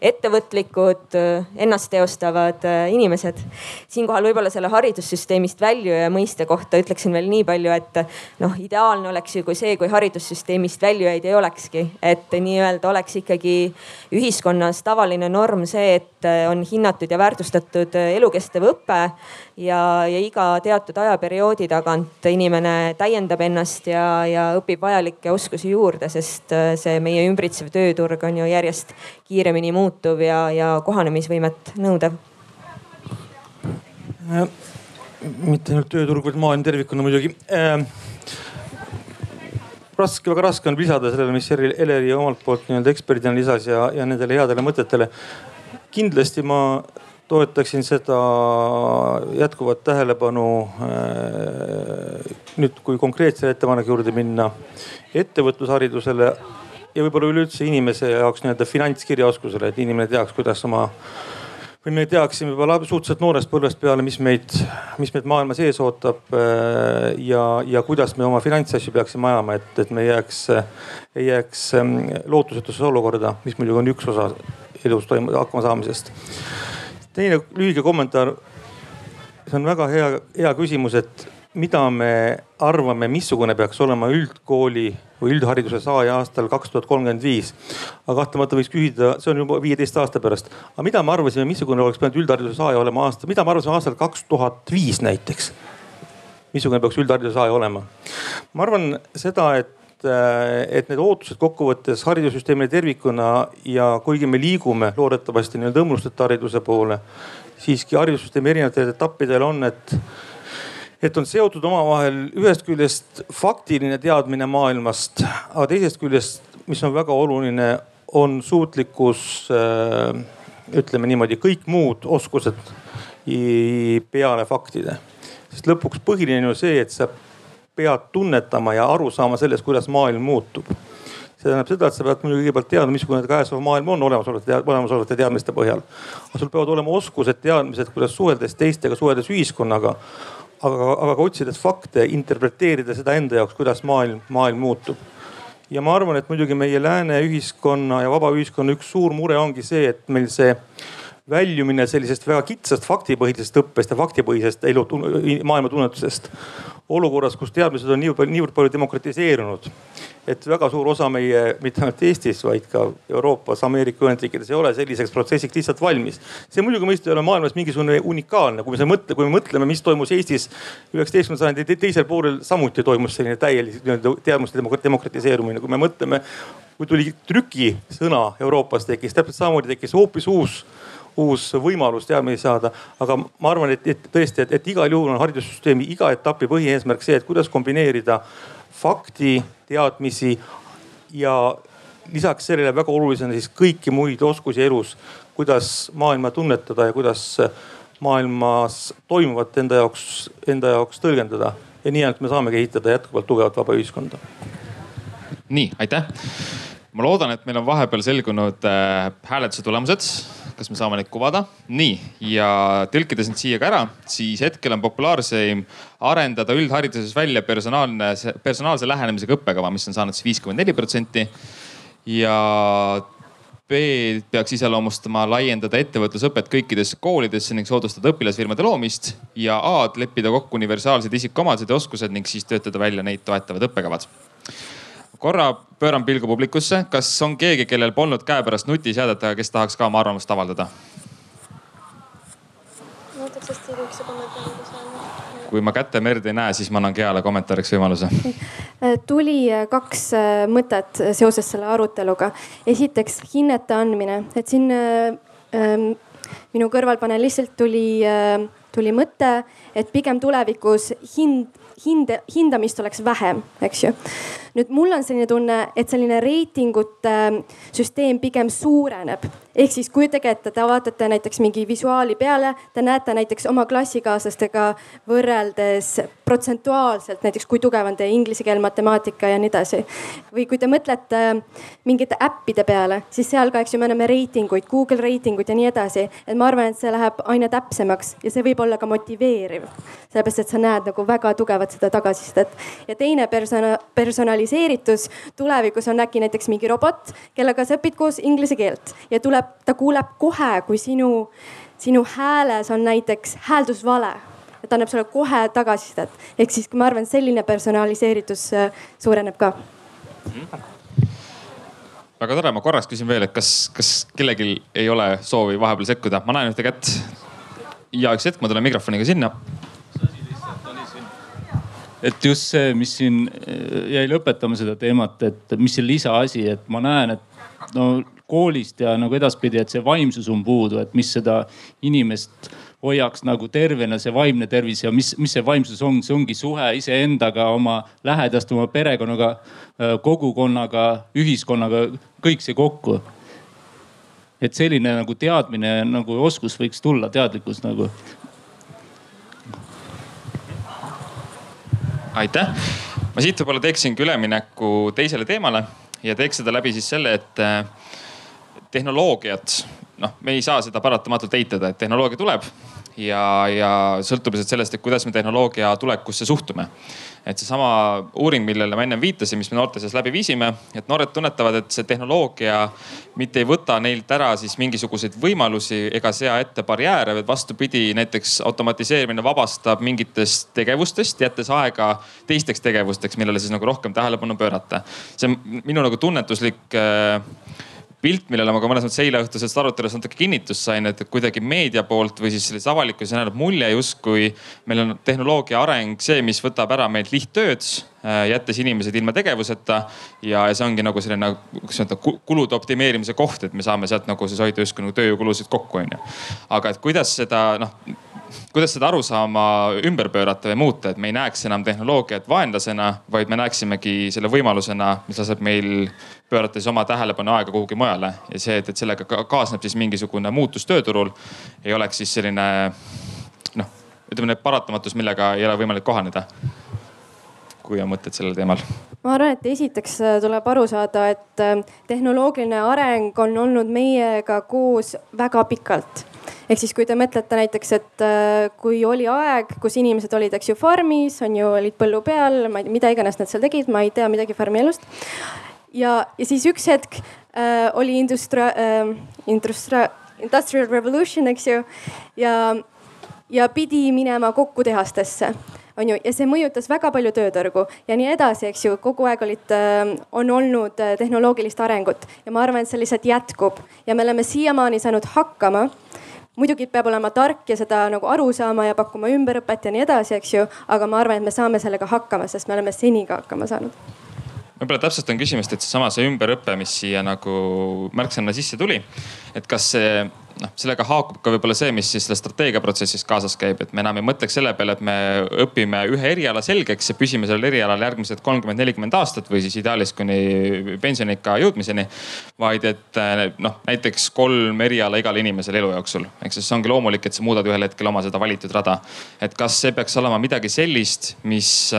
ettevõtlikud, ennast teostavad äh, inimesed. siinkohal võib-olla selle haridussüsteemist väljuja mõiste kohta ütleksin veel nii palju, et noh, ideaalne oleks ju kui see, kui haridussüsteemist väljujaid ei olekski, et nii-öelda oleks ikkagi ühiskonnas tavaline norm see, et on hinnatud ja väärtustatud elukestev õpe ja, ja iga teatud ajaperioodi tagant inimene täiendab ennast ja, ja õpib vajalikke oskusi juurde, sest see meie ümbritsev tööturg on ju järjest kiiremini muutuv ja, ja kohanemisvõimet nõudev? mitte ainult tööturg, vaid maailm tervikuna muidugi äh, raske, väga raske on lisada sellele, mis Eleri omalt poolt nii-öelda eksperdina lisas ja, ja nendele headele mõtetele. kindlasti ma toetaksin seda jätkuvat tähelepanu äh, nüüd, kui konkreetse ettepaneku juurde minna ettevõtlusharidusele ja võib-olla üleüldse inimese jaoks nii-öelda finantskirjaoskusele, et inimene teaks, kuidas oma või me teaksime juba suhteliselt noorest põlvest peale, mis meid, mis meid maailma sees ootab äh, ja, ja kuidas me oma finantsasju peaksime ajama, et, et me ei jääks, ei jääks ähm, lootusetusse olukorda, mis muidugi on üks osa elus toimu-, hakkama saamisest. teine lühike kommentaar. see on väga hea, hea küsimus, et mida me arvame, missugune peaks olema üldkooli või üldhariduse saaja aastal kaks tuhat kolmkümmend viis. aga kahtlemata võiks küsida, see on juba viieteist aasta pärast. aga mida me arvasime, missugune oleks pidanud üldhariduse saaja olema aasta, mida me arvasime aastal kaks tuhat viis näiteks? missugune peaks üldhariduse saaja olema? ma arvan seda, et et need ootused kokkuvõttes haridussüsteemile tervikuna ja kuigi me liigume loodetavasti nii-öelda õmblusteta hariduse poole, siiski haridussüsteemi erinevatel etappidel on, et et on seotud omavahel ühest küljest faktiline teadmine maailmast, aga teisest küljest, mis on väga oluline, on suutlikkus äh, ütleme niimoodi, kõik muud oskused peale faktide. sest lõpuks põhiline on ju see, et sa pead tunnetama ja aru saama sellest, kuidas maailm muutub see tähendab seda, et sa pead muidugi kõigepealt teadma, missugune käesolev maailm on olemasolevate, olemasolevate teadmiste põhjal. aga sul peavad olema oskused, teadmised, kuidas suheldes teistega, suheldes ühiskonnaga aga, aga ka otsides fakte, interpreteerida seda enda jaoks, kuidas maailm, maailm muutub. ja ma arvan, et muidugi meie lääne ühiskonna ja vaba ühiskonna üks suur mure ongi see, et meil see väljumine sellisest väga kitsast faktipõhisest õppest ja faktipõhisest elu, maailmatunnetusest olukorras, kus teadmised on niivõrd, niivõrd palju demokratiseerunud. et väga suur osa meie, mitte ainult Eestis, vaid ka Euroopas, Ameerika Ühendriikides ei ole selliseks protsessiks lihtsalt valmis. see muidugi mõista ei ole maailmas mingisugune unikaalne, kui me mõtle, kui me mõtleme, mis toimus Eestis üheksateistkümnenda sajandi teisel poolel, samuti toimus selline täielik nii-öelda teadmuste demokratiseerumine, kui me mõtleme kui tuli trükisõna Euroopas tekkis, täpselt samamoodi tekkis hoopis uus uus võimalus teadmisi saada. aga ma arvan, et, et tõesti, et, et igal juhul on haridussüsteemi iga etapi põhieesmärk see, et kuidas kombineerida fakti, teadmisi ja lisaks sellele väga olulisena siis kõiki muid oskusi elus, kuidas maailma tunnetada ja kuidas maailmas toimuvat enda jaoks, enda jaoks tõlgendada. ja nii ainult me saamegi ehitada jätkuvalt tugevat vaba ühiskonda. nii, aitäh. ma loodan, et meil on vahepeal selgunud äh, hääletuse tulemused kas me saame neid kuvada? nii, ja tõlkides nüüd siia ka ära, siis hetkel on populaarseim arendada üldhariduses välja personaalne, personaalse lähenemisega õppekava, mis on saanud siis viiskümmend neli protsenti. ja B peaks iseloomustama laiendada ettevõtlusõpet kõikidesse koolidesse ning soodustada õpilasfirmade loomist. ja A-d leppida kokku universaalsed isikuomadused ja oskused ning siis töötada välja neid toetavad õppekavad korra pööran pilgu publikusse, kas on keegi, kellel polnud käepärast nutiseadet, aga kes tahaks ka oma arvamust avaldada? kui ma käte merd ei näe, siis ma annan Geale kommentaariks võimaluse. tuli kaks äh, mõtet seoses selle aruteluga. esiteks hinnete andmine, et siin ähm, minu kõrvalpanelistelt tuli äh, tuli mõte, et pigem tulevikus hind, hinde, hindamist oleks vähem, eks ju nüüd mul on selline tunne, et selline reitingute ähm, süsteem pigem suureneb. Ehk siis kujutage ette, te vaatate näiteks mingi visuaali peale, te näete näiteks oma klassikaaslastega võrreldes protsentuaalselt näiteks, kui tugev on teie inglise keel, matemaatika ja nii edasi. või kui te mõtlete ähm, mingite äppide peale, siis seal ka, eks ju, me näeme reitinguid, Google reitinguid ja nii edasi. et ma arvan, et see läheb aina täpsemaks ja see võib olla ka motiveeriv. sellepärast, et sa näed nagu väga tugevat seda tagasisidet. ja teine persona, personaliseeritus tulevikus on äkki näiteks mingi robot, kellega sa õpid koos inglise keelt ja tuleb, ta kuuleb kohe, kui sinu, sinu hääles on näiteks hääldusvale ta annab sulle kohe tagasisidet. ehk siis ma arvan, selline personaliseeritus äh, suureneb ka väga tore, ma korraks küsin veel, et kas, kas kellelgi ei ole soovi vahepeal sekkuda, ma näen ühte kätt. ja üks hetk, ma tulen mikrofoniga sinna et just see, mis siin äh, jäi lõpetama seda teemat, et mis see lisaasi, et ma näen, et no koolist ja nagu edaspidi, et see vaimsus on puudu, et mis seda inimest hoiaks nagu tervena, see vaimne tervis ja mis, mis see vaimsus on, see ongi suhe iseendaga, oma lähedaste, oma perekonnaga, äh, kogukonnaga, ühiskonnaga, kõik see kokku. et selline nagu teadmine nagu oskus võiks tulla, teadlikkus nagu aitäh. ma siit võib-olla teeksingi ülemineku teisele teemale ja teeks seda läbi siis selle, et eh, tehnoloogiat, noh, me ei saa seda paratamatult eitada, et tehnoloogia tuleb ja, ja sõltub lihtsalt sellest, et kuidas me tehnoloogia tulekusse suhtume et seesama uuring, millele ma ennem viitasin, mis me noorte seas läbi viisime, et noored tunnetavad, et see tehnoloogia mitte ei võta neilt ära siis mingisuguseid võimalusi ega sea ette barjääre, vaid vastupidi, näiteks automatiseerimine vabastab mingitest tegevustest, jättes aega teisteks tegevusteks, millele siis nagu rohkem tähelepanu pöörata. see on minu nagu tunnetuslik äh, pilt, millele ma ka mõnes mõttes eileõhtusest arutelust natuke kinnitust sain, et kuidagi meedia poolt või siis selles avalikkuses jäänud mulje justkui meil on tehnoloogia areng see, mis võtab ära meilt lihttööd, äh, jättes inimesed ilma tegevuseta. ja, ja see ongi nagu selline, kuidas öelda, kulude optimeerimise koht, et me saame sealt nagu siis hoida justkui nagu tööjõukulusid kokku, onju. aga et kuidas seda noh kuidas seda arusaama ümber pöörata või muuta, et me ei näeks enam tehnoloogiat vaenlasena, vaid me näeksimegi selle võimalusena, mis laseb meil pöörata siis oma tähelepanu aega kuhugi mujale ja see, et, et sellega kaasneb siis mingisugune muutus tööturul, ei oleks siis selline noh, ütleme need paratamatus, millega ei ole võimalik kohaneda. kui on mõtted sellel teemal? ma arvan, et esiteks äh, tuleb aru saada, et äh, tehnoloogiline areng on olnud meiega koos väga pikalt ehk siis, kui te mõtlete näiteks, et äh, kui oli aeg, kus inimesed olid, eks ju, farmis, on ju, olid põllu peal, ma ei tea, mida iganes nad seal tegid, ma ei tea midagi farmi elust. ja, ja siis üks hetk äh, oli industria äh,, industria, industrial revolution, eks ju, ja, ja pidi minema kokku tehastesse on ju, ja see mõjutas väga palju tööturgu ja nii edasi, eks ju, kogu aeg olid, äh, on olnud äh, tehnoloogilist arengut ja ma arvan, et see lihtsalt jätkub ja me oleme siiamaani saanud hakkama muidugi peab olema tark ja seda nagu aru saama ja pakkuma ümberõpet ja nii edasi, eks ju. aga ma arvan, et me saame sellega hakkama, sest me oleme seni ka hakkama saanud võib-olla täpsustan küsimust, et seesama see ümberõpe, mis siia nagu märksõna sisse tuli. et kas see noh, sellega haakub ka võib-olla see, mis siis selle strateegiaprotsessis kaasas käib, et me enam ei mõtleks selle peale, et me õpime ühe eriala selgeks ja püsime sellel erialal järgmised kolmkümmend, nelikümmend aastat või siis ideaalis kuni pensioniikka jõudmiseni. vaid et noh, näiteks kolm eriala igale inimesele elu jooksul, eks siis ongi loomulik, et sa muudad ühel hetkel oma seda valitud rada. et kas see peaks olema midagi sellist, mis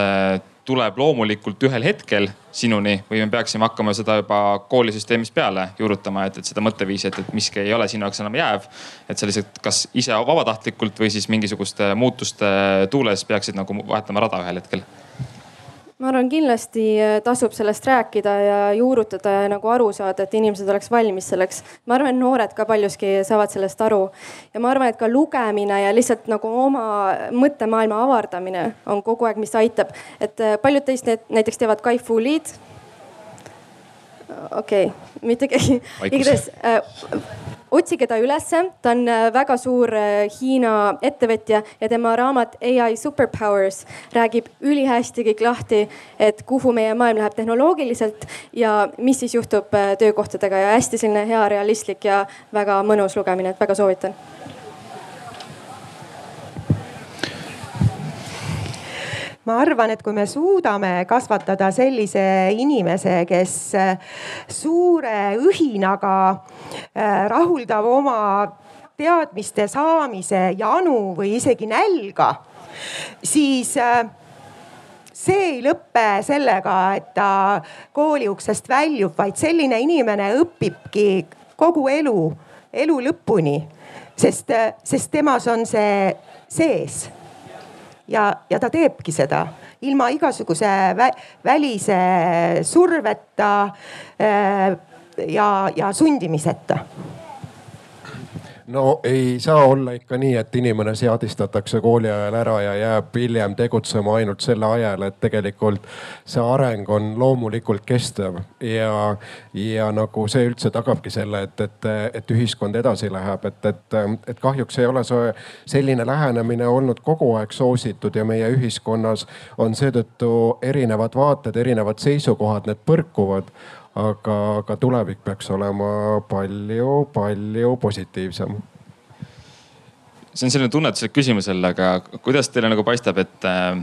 tuleb loomulikult ühel hetkel sinuni või me peaksime hakkama seda juba koolisüsteemist peale juurutama, et, et seda mõtteviisi, et, et miski ei ole sinu jaoks enam jääv. et sa lihtsalt kas ise vabatahtlikult või siis mingisuguste muutuste tuules peaksid nagu vahetama rada ühel hetkel ma arvan, kindlasti äh, tasub sellest rääkida ja juurutada ja nagu aru saada, et inimesed oleks valmis selleks. ma arvan, et noored ka paljuski saavad sellest aru ja ma arvan, et ka lugemine ja lihtsalt nagu oma mõttemaailma avardamine on kogu aeg, mis aitab. et äh, paljud teist need näiteks teevad Kaifu liid okei okay., mitte keegi, igatahes äh, otsige ta ülesse, ta on äh, väga suur äh, Hiina ettevõtja ja tema raamat ai superpowers räägib ülihästi kõik lahti, et kuhu meie maailm läheb tehnoloogiliselt ja mis siis juhtub äh, töökohtadega. Ja hästi selline hea realistlik ja väga mõnus lugemine, et väga soovitan ma arvan, et kui me suudame kasvatada sellise inimese, kes äh, suure õhinaga äh, rahuldab oma teadmiste saamise janu või isegi nälga, siis äh, see ei lõpe sellega, et ta kooli uksest väljub, vaid selline inimene õpibki kogu elu, elu lõpuni. sest, sest temas on see sees ja, ja ta teebki seda ilma igasuguse vä välise surveta äh, ja, ja sundimiseta no ei saa olla ikka nii, et inimene seadistatakse kooli ajal ära ja jääb hiljem tegutsema ainult selle ajal, et tegelikult see areng on loomulikult kestev. Ja, ja nagu see üldse tagabki selle, et, et, et ühiskond edasi läheb, et, et, et kahjuks ei ole see selline lähenemine olnud kogu aeg soositud ja meie ühiskonnas on seetõttu erinevad vaated, erinevad seisukohad, need põrkuvad aga, aga tulevik peaks olema palju-palju positiivsem see on selline tunnetuslik küsimus jälle, aga kuidas teile nagu paistab, et äh,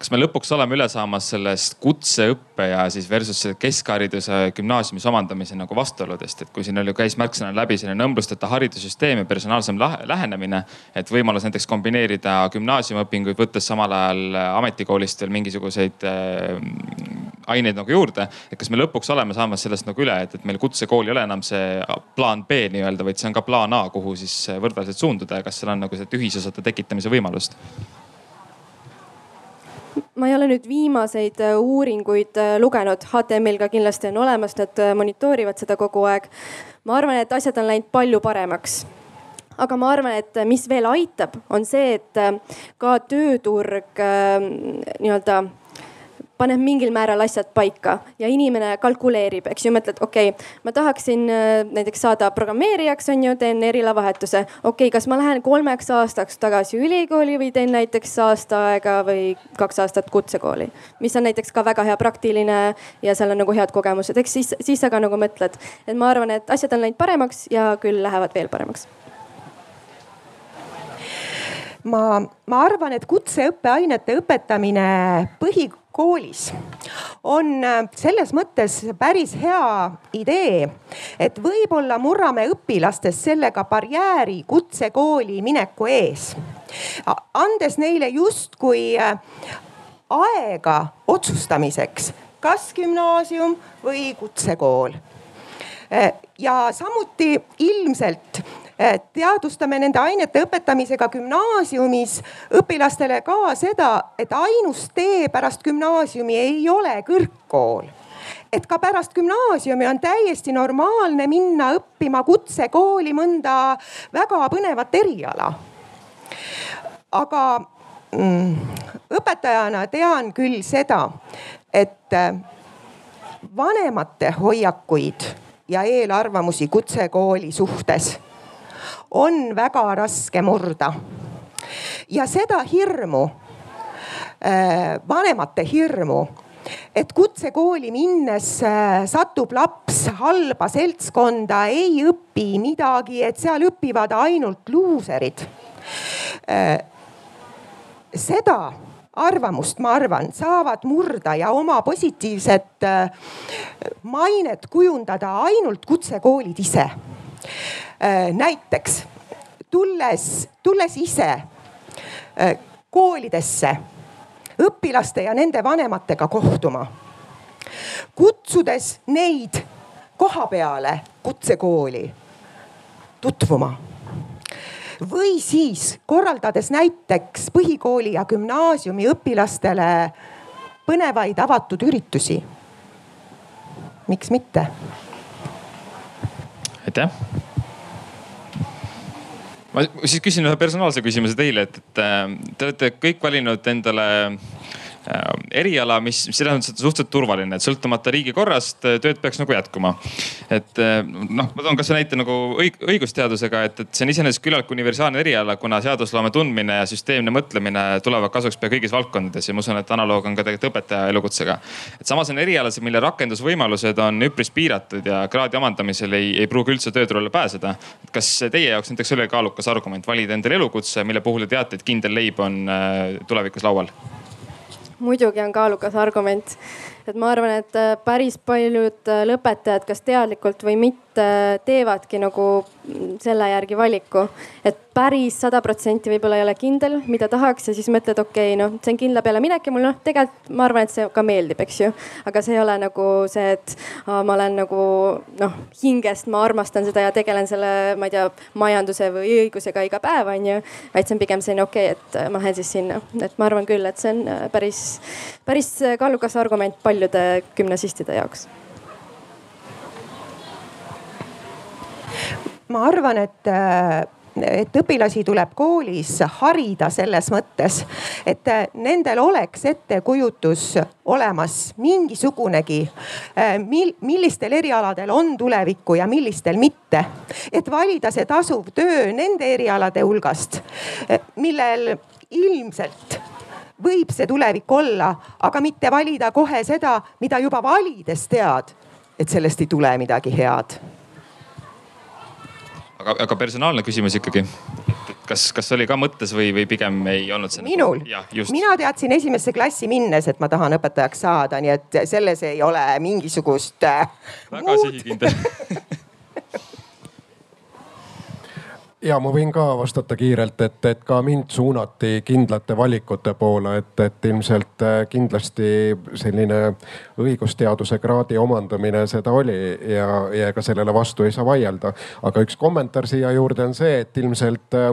kas me lõpuks oleme üle saamas sellest kutseõppe ja siis versus keskhariduse gümnaasiumis omandamise nagu vastuoludest, et kui siin oli, käis märksõna läbi selline õmblusteta haridussüsteem ja personaalsem lähenemine. et võimalus näiteks kombineerida gümnaasiumiõpinguid, võttes samal ajal ametikoolist veel mingisuguseid äh, aineid nagu juurde. et kas me lõpuks oleme saamas sellest nagu üle, et, et meil kutsekool ei ole enam see plaan B nii-öelda, vaid see on ka plaan A, kuhu siis võrdväärselt suunduda ja kas seal on nagu seda ühisosade tekitamise võimalust? ma ei ole nüüd viimaseid äh, uuringuid äh, lugenud, HTM-il ka kindlasti on olemas, nad äh, monitoorivad seda kogu aeg. ma arvan, et asjad on läinud palju paremaks aga ma arvan, et mis veel aitab, on see, et ka tööturg nii-öelda paneb mingil määral asjad paika ja inimene kalkuleerib, eks ju, mõtled, okei okay,, ma tahaksin äh, näiteks saada programmeerijaks, on ju, teen erilavahetuse. okei okay,, kas ma lähen kolmeks aastaks tagasi ülikooli või teen näiteks aasta aega või kaks aastat kutsekooli, mis on näiteks ka väga hea praktiline ja seal on nagu head kogemused, eks siis, siis sa ka nagu mõtled, et ma arvan, et asjad on läinud paremaks ja küll lähevad veel paremaks ma, ma arvan, et kutseõppeainete õpetamine põhi, koolis on äh, selles mõttes päris hea idee, et võib-olla murrame õpilastes sellega barjääri kutsekooli mineku ees. andes neile justkui äh, aega otsustamiseks, kas gümnaasium või kutsekool. Äh, ja samuti ilmselt teadvustame nende ainete õpetamisega gümnaasiumis õpilastele ka seda, et ainus tee pärast gümnaasiumi ei ole kõrgkool et ka pärast gümnaasiumi on täiesti normaalne minna õppima kutsekooli mõnda väga põnevat eriala. aga mm, õpetajana tean küll seda, et äh, vanemate hoiakuid ja eelarvamusi kutsekooli suhtes on väga raske murda. ja seda hirmu, äh, vanemate hirmu et kutsekooli minnes äh, satub laps halba seltskonda, ei õpi midagi, et seal õpivad ainult luuserid. seda arvamust, ma arvan, saavad murda ja oma positiivset äh, mainet kujundada ainult kutsekoolid ise. Äh, näiteks tulles, tulles ise äh, koolidesse õpilaste ja nende vanematega kohtuma, kutsudes neid koha peale kutsekooli tutvuma või siis korraldades näiteks põhikooli ja gümnaasiumi õpilastele põnevaid avatud üritusi. miks mitte? Aitäh! Ma siis küsin ühe personaalse küsimuse teile, et, et äh, te olete kõik valinud endale eriala, mis, selles mõttes, et suhteliselt turvaline, et sõltumata riigikorrast äh, tööd peaks nagu jätkuma. et äh, noh, ma toon kasvõi näite nagu õig õigusteadusega, et, et see on iseenesest küllaltki universaalne eriala, kuna seadusloome tundmine ja süsteemne mõtlemine tulevad kasuks pea kõigis valdkondades ja ma usun, et analoog on ka tegelikult õpetaja elukutsega. et samas on erialased, mille rakendusvõimalused on üpris piiratud ja kraadi omandamisel ei, ei pruugi üldse tööturule pääseda. kas teie jaoks näiteks oli kaalukas argument valida endale elukutse, mille puhul te teate, et kindel leib on tulevikus laual? Muidugi on kaalukas argument et ma arvan, et äh, päris paljud äh, lõpetajad, kas teadlikult või mitte, teevadki nagu selle järgi valiku. et päris sada protsenti võib-olla ei ole kindel, mida tahaks ja siis mõtled, okei okay,, noh, see on kindla peale minek ja mul noh, tegelikult ma arvan, et see ka meeldib, eks ju. aga see ei ole nagu see, et aa, ma olen nagu noh, hingest ma armastan seda ja tegelen selle, ma ei tea, majanduse või õigusega iga päev, on ju. vaid see on pigem selline okei okay,, et ma lähen siis sinna, et ma arvan küll, et see on äh, päris, päris kaalukas argument paljude gümnasistide jaoks? ma arvan, et et õpilasi tuleb koolis harida selles mõttes, et nendel oleks ettekujutus olemas mingisugunegi, mil, millistel erialadel on tulevikku ja millistel mitte. et valida see tasuv töö nende erialade hulgast, millel ilmselt võib see tulevik olla, aga mitte valida kohe seda, mida juba valides tead, et sellest ei tule midagi head. aga, aga personaalne küsimus ikkagi. kas, kas oli ka mõttes või, või pigem ei olnud see? minul, mina teadsin esimesse klassi minnes, et ma tahan õpetajaks saada, nii et selles ei ole mingisugust äh,. väga sihikindel ja ma võin ka vastata kiirelt, et, et ka mind suunati kindlate valikute poole, et, et ilmselt äh, kindlasti selline õigusteaduse kraadi omandamine seda oli ja, ja ega sellele vastu ei saa vaielda. aga üks kommentaar siia juurde on see, et ilmselt äh,,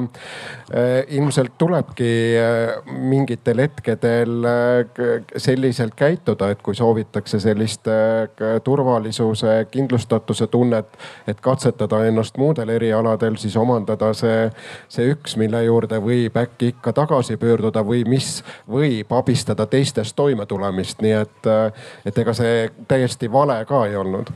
ilmselt tulebki äh, mingitel hetkedel äh, selliselt käituda, et kui soovitakse sellist äh, turvalisuse, kindlustatuse tunnet, et katsetada ennast muudel erialadel, siis omandada saavutada see, see üks, mille juurde võib äkki ikka tagasi pöörduda või mis võib abistada teistes toimetulemist, nii et, et ega see täiesti vale ka ei olnud.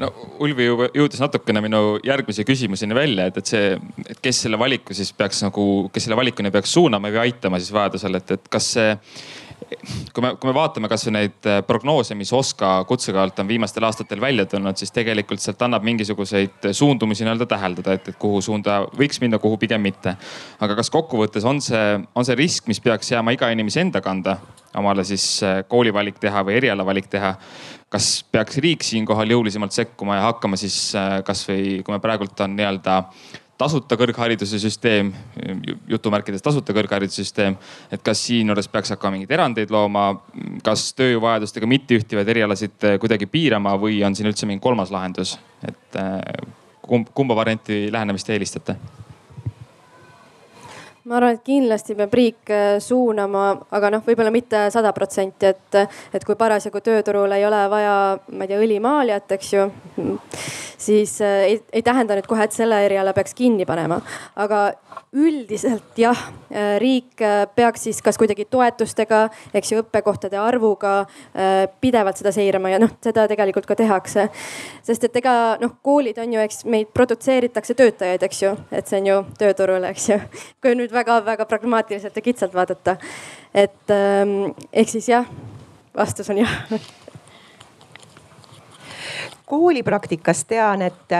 No Ulvi jõudis natukene minu järgmise küsimuseni välja, et, et see, et kes selle valiku siis peaks nagu, kes selle valikuni peaks suunama või aitama siis vajadusel, et, et kas see kui me, kui me vaatame kasvõi neid äh, prognoose, mis OSKA kutsega alt on viimastel aastatel välja tulnud, siis tegelikult sealt annab mingisuguseid suundumusi nii-öelda täheldada, et, et kuhu suunda võiks minna, kuhu pigem mitte. aga kas kokkuvõttes on see, on see risk, mis peaks jääma iga inimese enda kanda, omale siis äh, koolivalik teha või erialavalik teha? kas peaks riik siinkohal jõulisemalt sekkuma ja hakkama siis äh, kasvõi, kui me praegult on nii-öelda tasuta kõrghariduse süsteem, jutumärkides tasuta kõrghariduse süsteem. et kas siinjuures peaks hakkama mingeid erandeid looma, kas tööjõuvajadustega mitteühtivaid erialasid kuidagi piirama või on siin üldse mingi kolmas lahendus, et kumba varianti lähenemist te eelistate? Ma arvan, et kindlasti peab riik äh, suunama, aga noh, võib-olla mitte sada protsenti, et, et kui parasjagu tööturul ei ole vaja, ma ei tea, õlimaalijat, eks ju. siis äh, ei, ei tähenda nüüd kohe, et selle eriala peaks kinni panema, aga üldiselt jah, äh, riik peaks siis kas kuidagi toetustega, eks ju, õppekohtade arvuga pidevalt seda seirama ja noh, seda tegelikult ka tehakse. sest et ega noh, koolid on ju, eks meid produtseeritakse töötajaid, eks ju, et see on ju tööturul, eks ju. kui nüüd väga-väga pragmaatiliselt ja kitsalt vaadata. et ähm, ehk siis jah, vastus on jah koolipraktikast tean, et,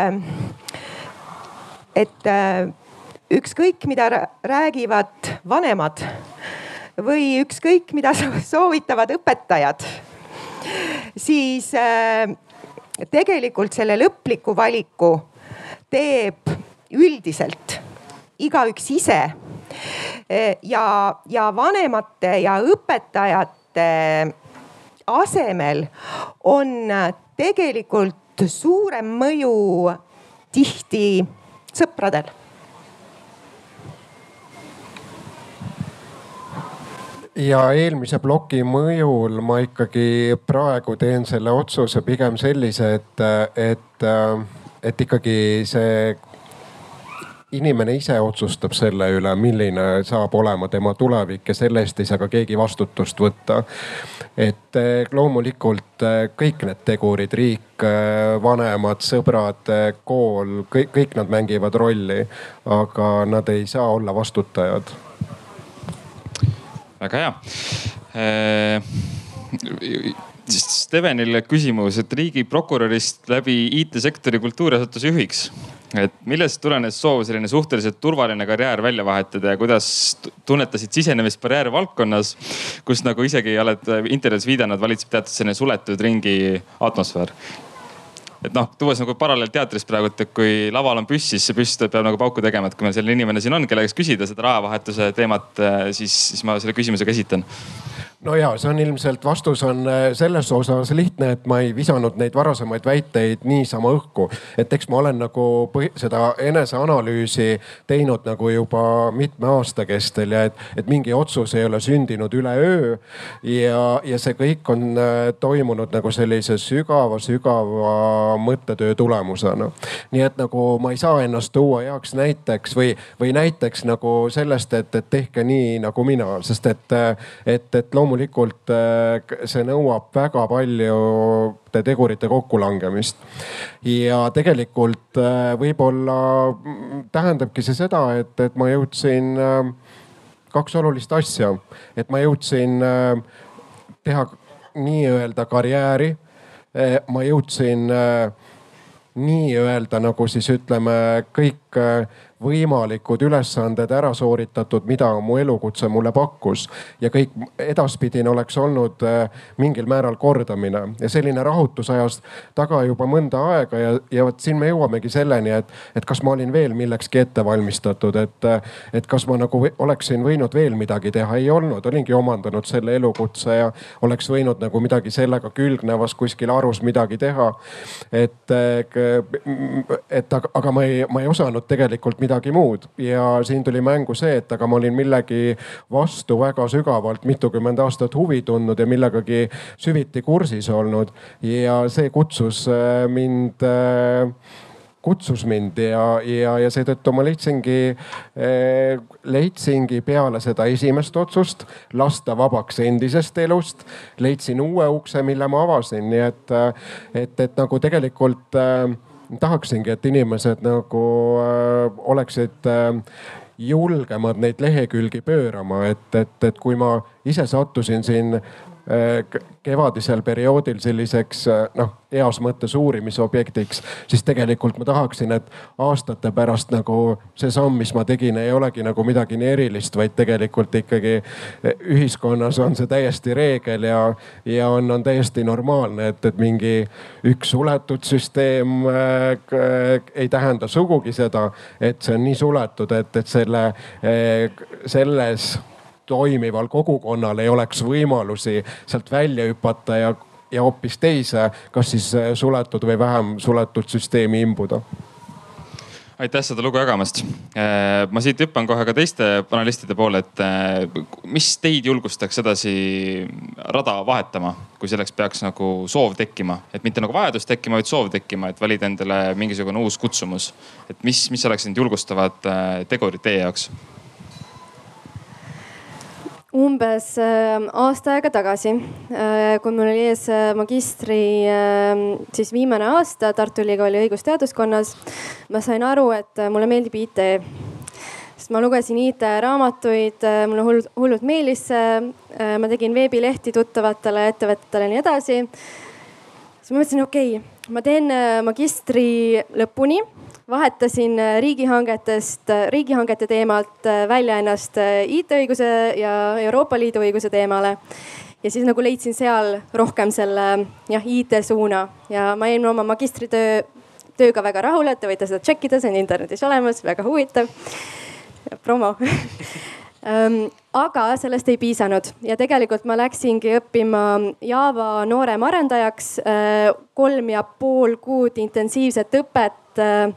et ükskõik, mida räägivad vanemad või ükskõik, mida soovitavad õpetajad, siis tegelikult selle lõpliku valiku teeb üldiselt igaüks ise. Ja, ja vanemate ja õpetajate asemel on tegelikult suurem mõju tihti sõpradel. Ja eelmise ploki mõjul ma ikkagi praegu teen selle otsuse pigem sellise, et, et, et ikkagi see inimene ise otsustab selle üle, milline saab olema tema tulevik ja selle eest ei saa ka keegi vastutust võtta. et eh, loomulikult eh, kõik need tegurid, riik, eh, vanemad, sõbrad, kool, kõik, kõik nad mängivad rolli, aga nad ei saa olla vastutajad. väga hea Stevenile küsimus, et riigiprokurörist läbi IT-sektori kultuuriasutuse juhiks. Et millest tulenes soov selline suhteliselt turvaline karjäär välja vahetada ja kuidas tunnetasid sisenemist karjääri valdkonnas, kus nagu isegi oled intervjuus viidanud, valitseb teatud selline suletud ringi atmosfäär? Et noh, tuues nagu paralleel teatris praegu, et kui laval on püss, siis see püss peab nagu pauku tegema, et kui meil selline inimene siin on, kelle käest küsida seda rahavahetuse teemat, siis, siis ma selle küsimuse ka esitan no ja see on ilmselt, vastus on äh, selles osas lihtne, et ma ei visanud neid varasemaid väiteid niisama õhku. et eks ma olen nagu seda eneseanalüüsi teinud nagu juba mitme aasta kestel ja et, et mingi otsus ei ole sündinud üleöö. ja, ja see kõik on äh, toimunud nagu sellise sügava-sügava mõttetöö tulemusena. nii et nagu ma ei saa ennast tuua heaks näiteks või, või näiteks nagu sellest, et, et tehke nii nagu mina, sest et, et, et loomulikult loomulikult äh, see nõuab väga paljude tegurite kokkulangemist. ja tegelikult äh, võib-olla tähendabki see seda, et, et ma jõudsin äh, kaks olulist asja, et ma jõudsin teha nii-öelda karjääri. ma jõudsin nii-öelda nagu siis ütleme kõik võimalikud ülesanded ära sooritatud, mida mu elukutse mulle pakkus. ja kõik edaspidine oleks olnud äh, mingil määral kordamine ja selline rahutus ajas taga juba mõnda aega ja, ja vot siin me jõuamegi selleni, et, et kas ma olin veel millekski ette valmistatud, et, et kas ma nagu oleksin võinud veel midagi teha, ei olnud, olingi omandanud selle elukutse ja oleks võinud nagu midagi sellega külgnevas kuskil arus midagi teha. et, et aga, aga ma ei, ma ei osanud tegelikult midagi midagi muud. Ja siin tuli mängu see, et aga ma olin millegi vastu väga sügavalt mitukümmend aastat huvi tundnud ja millegagi süviti kursis olnud. Ja see kutsus äh, mind äh, kutsus mind ja, ja, ja seetõttu ma leidsingi eh,, leidsingi peale seda esimest otsust lasta vabaks endisest elust. leidsin uue ukse, mille ma avasin, nii et, et, et nagu tegelikult eh, tahaksingi, et inimesed nagu äh, oleksid äh, julgemad neid lehekülgi pöörama, et, et, et kui ma ise sattusin siin kevadisel perioodil selliseks äh, noh, heas mõttes uurimisobjektiks, siis tegelikult ma tahaksin, et aastate pärast nagu see samm, mis ma tegin, ei olegi nagu midagi nii erilist, vaid tegelikult ikkagi äh, ühiskonnas on see täiesti reegel ja, ja on, on täiesti normaalne, et, et mingi üks suletud süsteem äh, ei tähenda sugugi seda, et see on nii suletud, et, et selle äh,, selles toimival kogukonnal ei oleks võimalusi sealt välja hüpata ja, ja hoopis teise, kas siis suletud või vähem suletud süsteemi imbuda aitäh seda lugu jagamast. Äh, ma siit hüppan kohe ka teiste panelistide poole, et äh, mis teid julgustaks edasi rada vahetama, kui selleks peaks nagu soov tekkima, et mitte nagu vajadus tekkima, vaid soov tekkima, et valida endale mingisugune uus kutsumus. et mis, mis oleks need julgustavad äh, tegurid teie jaoks? Umbes äh, aasta aega tagasi, äh, kui mul oli ees äh, magistri siis viimane aasta Tartu Ülikooli õigusteaduskonnas, ma sain aru, et mulle meeldib IT. sest ma lugesin IT-raamatuid, mulle hullult, hullult meeldis see. ma tegin veebilehti tuttavatele ettevõtetele ja nii edasi. siis ma mõtlesin, okei okay,, ma teen magistri lõpuni vahetasin äh, riigihangetest, äh, riigihangete teemalt äh, välja ennast IT-õiguse ja Euroopa Liidu õiguse teemale. ja siis nagu leidsin seal rohkem selle jah, IT-suuna ja ma jäin oma magistritöö, tööga väga rahule, te võite seda tšekkida, see on internetis olemas, väga huvitav. promo ähm, aga sellest ei piisanud ja tegelikult ma läksingi õppima Java nooremarendajaks. kolm ja pool kuud intensiivset õpet Äh,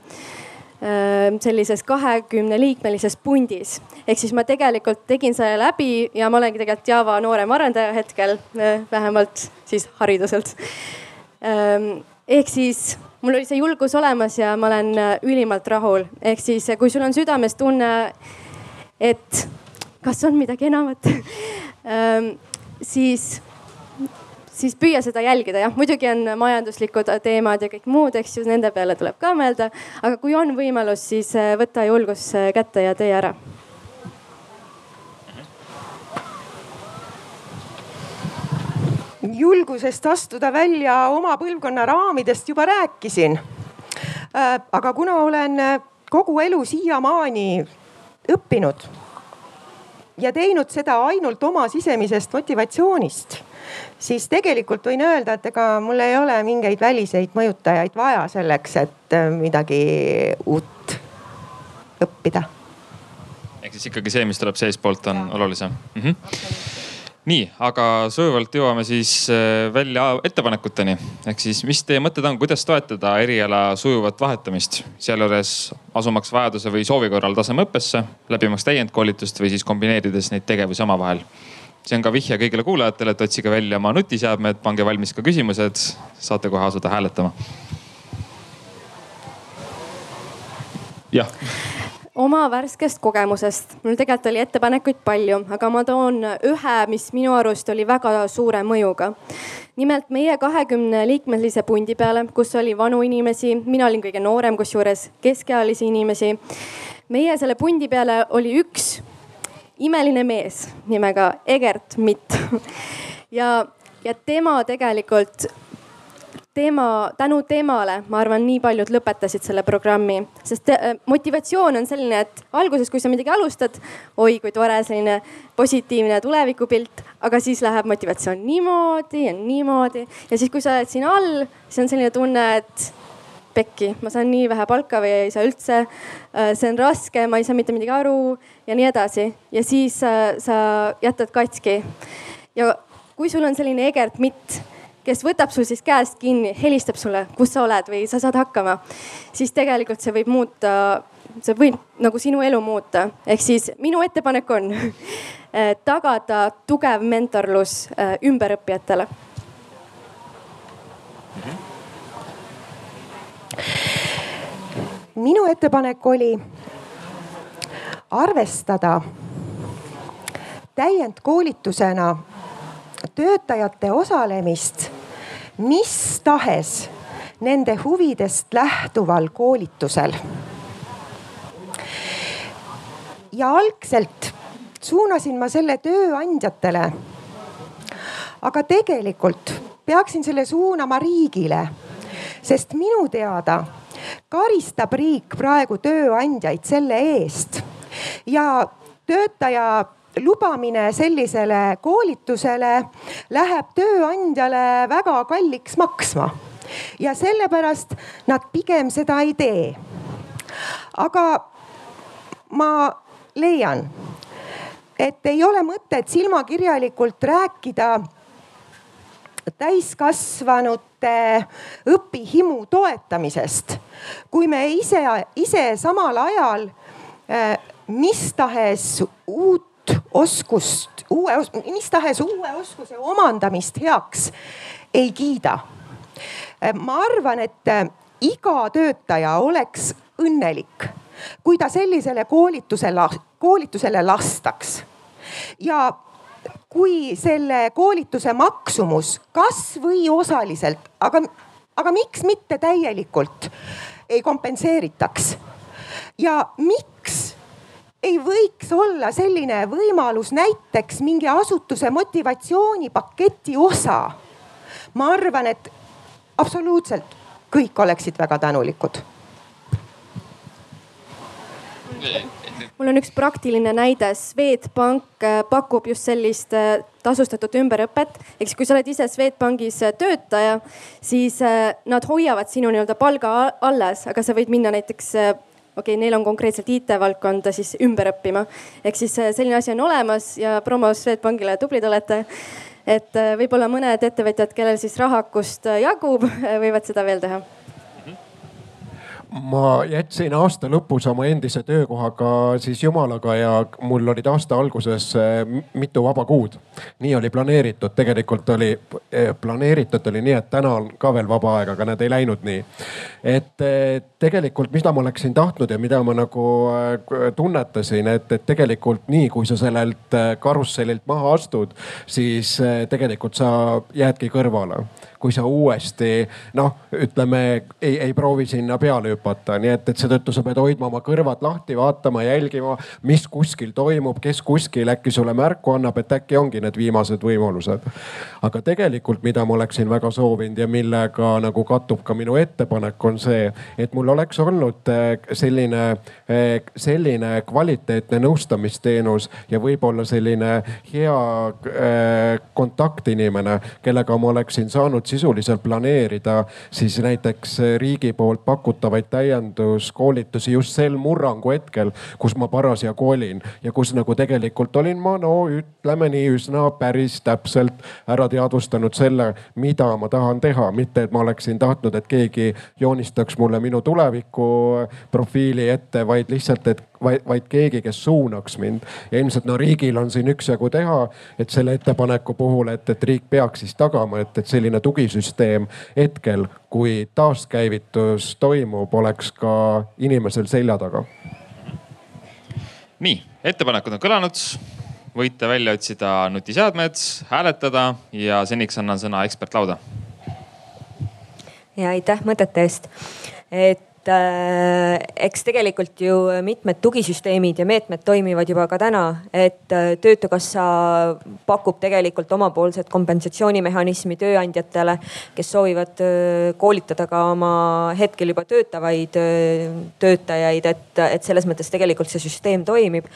äh, sellises kahekümne liikmelises pundis. ehk siis ma tegelikult tegin selle läbi ja ma olengi tegelikult Java noorem arendaja hetkel, äh, vähemalt siis hariduselt. Ähm, ehk siis mul oli see julgus olemas ja ma olen ülimalt rahul, ehk siis kui sul on südames tunne, et kas on midagi enamat ähm, siis siis püüa seda jälgida, jah, muidugi on majanduslikud teemad ja kõik muud, eks ju, nende peale tuleb ka mõelda. aga kui on võimalus, siis äh, võta julgus äh, kätte ja tee ära. julgusest astuda välja oma põlvkonna raamidest juba rääkisin. Äh, aga kuna olen kogu elu siiamaani õppinud ja teinud seda ainult oma sisemisest motivatsioonist siis tegelikult võin öelda, et ega mul ei ole mingeid väliseid mõjutajaid vaja selleks, et äh, midagi uut õppida. ehk siis ikkagi see, mis tuleb seestpoolt, on ja. olulisem mm. -hmm nii, aga sujuvalt jõuame siis äh, välja ettepanekuteni. ehk siis, mis teie mõtted on, kuidas toetada eriala sujuvat vahetamist, sealjuures asumaks vajaduse või soovi korral tasemeõppesse, läbimaks täiendkoolitust või siis kombineerides neid tegevusi omavahel see on ka vihje kõigile kuulajatele, et otsige välja oma nutiseadmed, pange valmis ka küsimused, saate kohe asuda hääletama. jah oma värskest kogemusest, mul tegelikult oli ettepanekuid palju, aga ma toon ühe, mis minu arust oli väga suure mõjuga. nimelt meie kahekümne liikmelise pundi peale, kus oli vanu inimesi, mina olin kõige noorem, kusjuures keskealisi inimesi. meie selle pundi peale oli üks imeline mees nimega Egert Mitt. Ja, ja tema tegelikult tema, tänu temale, ma arvan, nii paljud lõpetasid selle programmi, sest te, äh, motivatsioon on selline, et alguses, kui sa midagi alustad, oi kui tore, selline positiivne tulevikupilt, aga siis läheb motivatsioon niimoodi ja niimoodi. Ja siis, kui sa oled siin all, siis on selline tunne, et pekki, ma saan nii vähe palka või ei saa üldse. Äh, see on raske, ma ei saa mitte midagi aru ja nii edasi ja siis sa, sa jätad katki. ja kui sul on selline Egert Mitt, kes võtab sul siis käest kinni, helistab sulle, kus sa oled või sa saad hakkama, siis tegelikult see võib muuta, see võib nagu sinu elu muuta. ehk siis minu ettepanek on tagada tugev mentorlus äh, ümberõppijatele mm. -hmm minu ettepanek oli arvestada täiendkoolitusena töötajate osalemist mis tahes nende huvidest lähtuval koolitusel. ja algselt suunasin ma selle tööandjatele. aga tegelikult peaksin selle suunama riigile sest minu teada karistab riik praegu tööandjaid selle eest ja töötaja lubamine sellisele koolitusele läheb tööandjale väga kalliks maksma ja sellepärast nad pigem seda ei tee. aga ma leian, et ei ole mõtet silmakirjalikult rääkida täiskasvanute õpihimu toetamisest kui me ise, ise samal ajal äh, mis tahes uut oskust, uue, mis tahes uue oskuse omandamist heaks ei kiida. Äh, ma arvan, et äh, iga töötaja oleks õnnelik, kui ta sellisele koolitusele, koolitusele lastaks ja kui selle koolituse maksumus kasvõi osaliselt, aga, aga miks mitte täielikult ei kompenseeritaks. ja miks ei võiks olla selline võimalus näiteks mingi asutuse motivatsioonipaketi osa. ma arvan, et absoluutselt kõik oleksid väga tänulikud mul on üks praktiline näide, Swedbank äh, pakub just sellist äh, tasustatud ümberõpet. siis, kui sa oled ise Swedbankis äh, töötaja, siis nad hoiavad sinu nii-öelda palga alles, aga sa võid minna näiteks okei okay,, neil on konkreetselt IT-valdkonda siis ümber õppima. ehk siis selline asi on olemas ja promo Swedbankile, tublid olete. et võib-olla mõned ettevõtjad, kellel siis rahakust jagub, võivad seda veel teha ma jätsin aasta lõpus oma endise töökohaga siis jumalaga ja mul olid aasta alguses eh, mitu vaba kuud. nii oli planeeritud, tegelikult oli eh, planeeritud oli nii, et täna on ka veel vaba aeg, aga nad ei läinud nii. et eh, tegelikult, mida ma oleksin tahtnud ja mida ma nagu tunnetasin, et, et tegelikult nii kui sa sellelt karussellilt maha astud, siis tegelikult sa jäädki kõrvale kui sa uuesti noh, ütleme ei, ei proovi sinna peale hüpata, nii et, et seetõttu sa pead hoidma oma kõrvad lahti, vaatama, jälgima, mis kuskil toimub, kes kuskil äkki sulle märku annab, et äkki ongi need viimased võimalused. aga tegelikult, mida ma oleksin väga soovinud ja millega nagu kattub ka minu ettepanek, on see, et mul oleks olnud eh, selline, eh, selline kvaliteetne nõustamisteenus ja võib-olla selline hea eh, kontaktinimene, kellega ma oleksin saanud sisuliselt planeerida siis näiteks riigi poolt pakutavaid täienduskoolitusi just sel murrangu hetkel, kus ma parasjagu olin ja kus nagu tegelikult olin ma no ütleme nii üsna päris täpselt ära teadvustanud selle, mida ma tahan teha, mitte et ma oleksin tahtnud, et keegi joonistaks mulle minu tuleviku profiili ette, vaid lihtsalt, et vaid, vaid keegi, kes suunaks mind. ja ilmselt no riigil on siin üksjagu teha, et selle ettepaneku puhul, et, et riik peaks siis tagama, et, et selline tugisüsteem hetkel, kui taaskäivitus toimub, oleks ka inimesel selja taga. nii, ettepanekud on kõlanud võite välja otsida nutiseadmed, hääletada ja seniks annan sõna ekspertlauda. ja aitäh mõtete eest. et et äh, eks tegelikult ju mitmed tugisüsteemid ja meetmed toimivad juba ka täna, et äh, töötukassa pakub tegelikult omapoolset kompensatsioonimehhanismi tööandjatele, kes soovivad äh, koolitada ka oma hetkel juba töötavaid töötajaid, et, et selles mõttes tegelikult see süsteem toimib.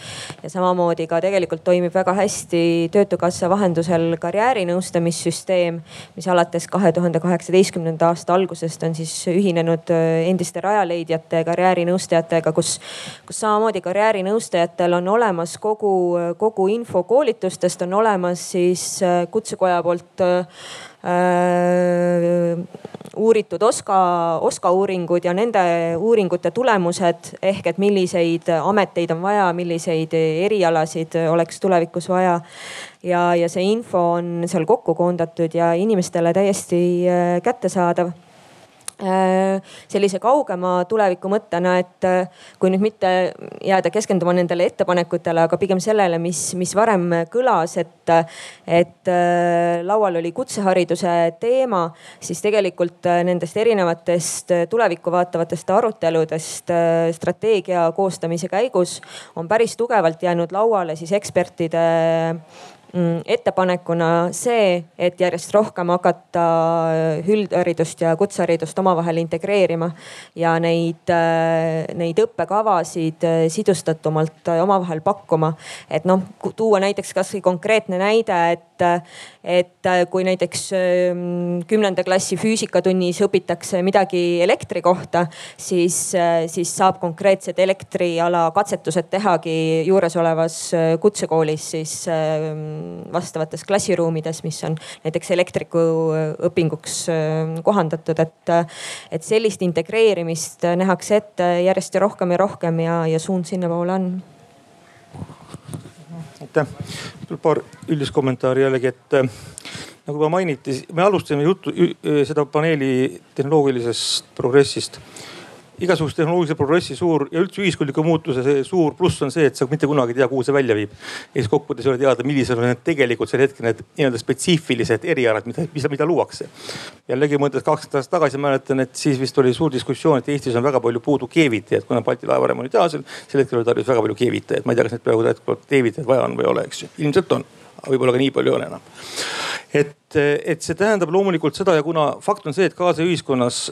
ja samamoodi ka tegelikult toimib väga hästi töötukassa vahendusel karjäärinõustamissüsteem, mis alates kahe tuhande kaheksateistkümnenda aasta algusest on siis ühinenud endiste rajajatega rajaleidjate, karjäärinõustajatega, kus, kus samamoodi karjäärinõustajatel on olemas kogu, kogu info koolitustest on olemas siis äh, kutsekoja poolt äh, uuritud OSKA, OSKA uuringud ja nende uuringute tulemused ehk et milliseid ameteid on vaja, milliseid erialasid oleks tulevikus vaja. ja, ja see info on seal kokku koondatud ja inimestele täiesti äh, kättesaadav sellise kaugema tuleviku mõttena, et äh, kui nüüd mitte jääda keskenduma nendele ettepanekutele, aga pigem sellele, mis, mis varem kõlas, et, et äh, laual oli kutsehariduse teema, siis tegelikult nendest erinevatest tulevikku vaatavatest aruteludest strateegia koostamise käigus on päris tugevalt jäänud lauale siis ekspertide ettepanekuna see, et järjest rohkem hakata üldharidust ja kutseharidust omavahel integreerima ja neid, äh, neid õppekavasid äh, sidustatumalt äh, omavahel pakkuma. et noh, tuua näiteks kasvõi konkreetne näide, et, et kui näiteks ähm, kümnenda klassi füüsikatunnis õpitakse midagi elektri kohta, siis, siis saab konkreetsed elektriala katsetused tehagi juuresolevas kutsekoolis siis ähm, vastavates klassiruumides, mis on näiteks elektriku õpinguks kohandatud, et, et sellist integreerimist nähakse ette järjest ja rohkem ja rohkem ja, ja suund sinnapoole on aitäh, paar üldist kommentaari jällegi, et nagu juba mainiti, me alustasime juttu seda paneeli tehnoloogilisest progressist igasuguse tehnoloogilise progressi suur ja üldse ühiskondliku muutuse see suur pluss on see, et sa mitte kunagi ei tea, kuhu see välja viib. ja siis kokkuvõttes ei ole teada, millised on need tegelikult sel hetkel need nii-öelda spetsiifilised erialad, mida, mida, mida luuakse. jällegi mõeldes kakskümmend aastat tagasi mäletan, et siis vist oli suur diskussioon, et Eestis on väga palju puudu keevitajaid, kuna Balti laevaremondi tehasel sel hetkel oli tarvis väga palju keevitajaid. ma ei tea, kas neid praegu jätkuvalt keevitajaid vaja on või ei ole, eks ju, ilmselt on võib-olla ka nii palju ei ole enam. et, et see tähendab loomulikult seda ja kuna fakt on see, et kaasaühiskonnas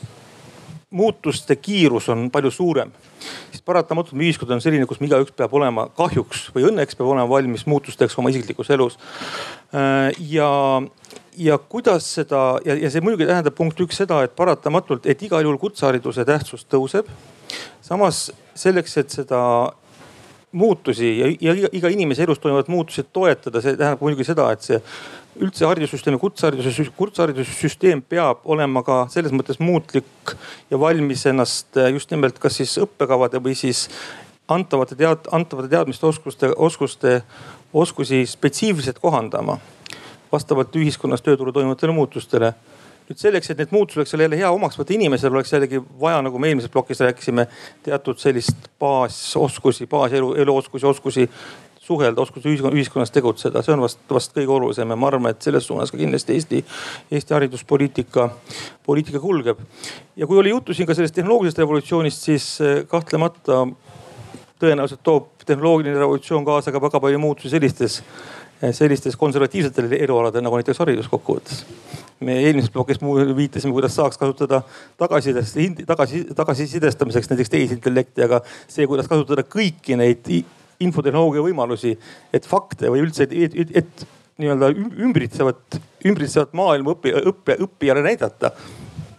muutuste kiirus on palju suurem, siis paratamatult meie ühiskond on selline, kus igaüks peab olema kahjuks või õnneks peab olema valmis muutusteks oma isiklikus elus. Äh, ja, ja kuidas seda ja, ja see muidugi tähendab punkt üks seda, et paratamatult, et igal juhul kutsehariduse tähtsus tõuseb. samas selleks, et seda muutusi ja, ja iga inimese elus toimuvat muutusi toetada, see tähendab muidugi seda, et see üldse haridussüsteemi, kutsehariduse, kutseharidussüsteem peab olema ka selles mõttes muutlik ja valmis ennast just nimelt kas siis õppekavade või siis antavate tead-, antavate teadmiste, oskuste, oskuste, oskusi spetsiifiliselt kohandama vastavalt ühiskonnas tööturul toimuvatele muutustele. Nüüd selleks, et need muutused oleks jälle hea omaks võtta inimesel, oleks jällegi vaja, nagu me eelmises plokis rääkisime, teatud sellist baasoskusi, baaselu, eluoskusi, oskusi suhelda, ühiskonna, ühiskonnas tegutseda, see on vast, vast kõige olulisem ja ma arvan, et selles suunas ka kindlasti Eesti, Eesti hariduspoliitika, poliitika kulgeb. ja kui oli juttu siin ka sellest tehnoloogilisest revolutsioonist, siis eh, kahtlemata tõenäoliselt toob tehnoloogiline revolutsioon kaasa ka väga palju muutusi sellistes Eh, sellistes konservatiivsetel elualadel nagu näiteks haridus kokkuvõttes. me eelmises plokis viitasime, kuidas saaks kasutada tagasisidest, tagasi, tagasisidestamiseks näiteks tehisintellekti, aga see, kuidas kasutada kõiki neid infotehnoloogia võimalusi, et fakte või üldse, et, et, et nii-öelda ümbritsevat, ümbritsevat maailma õpi, õppe, õppijale näidata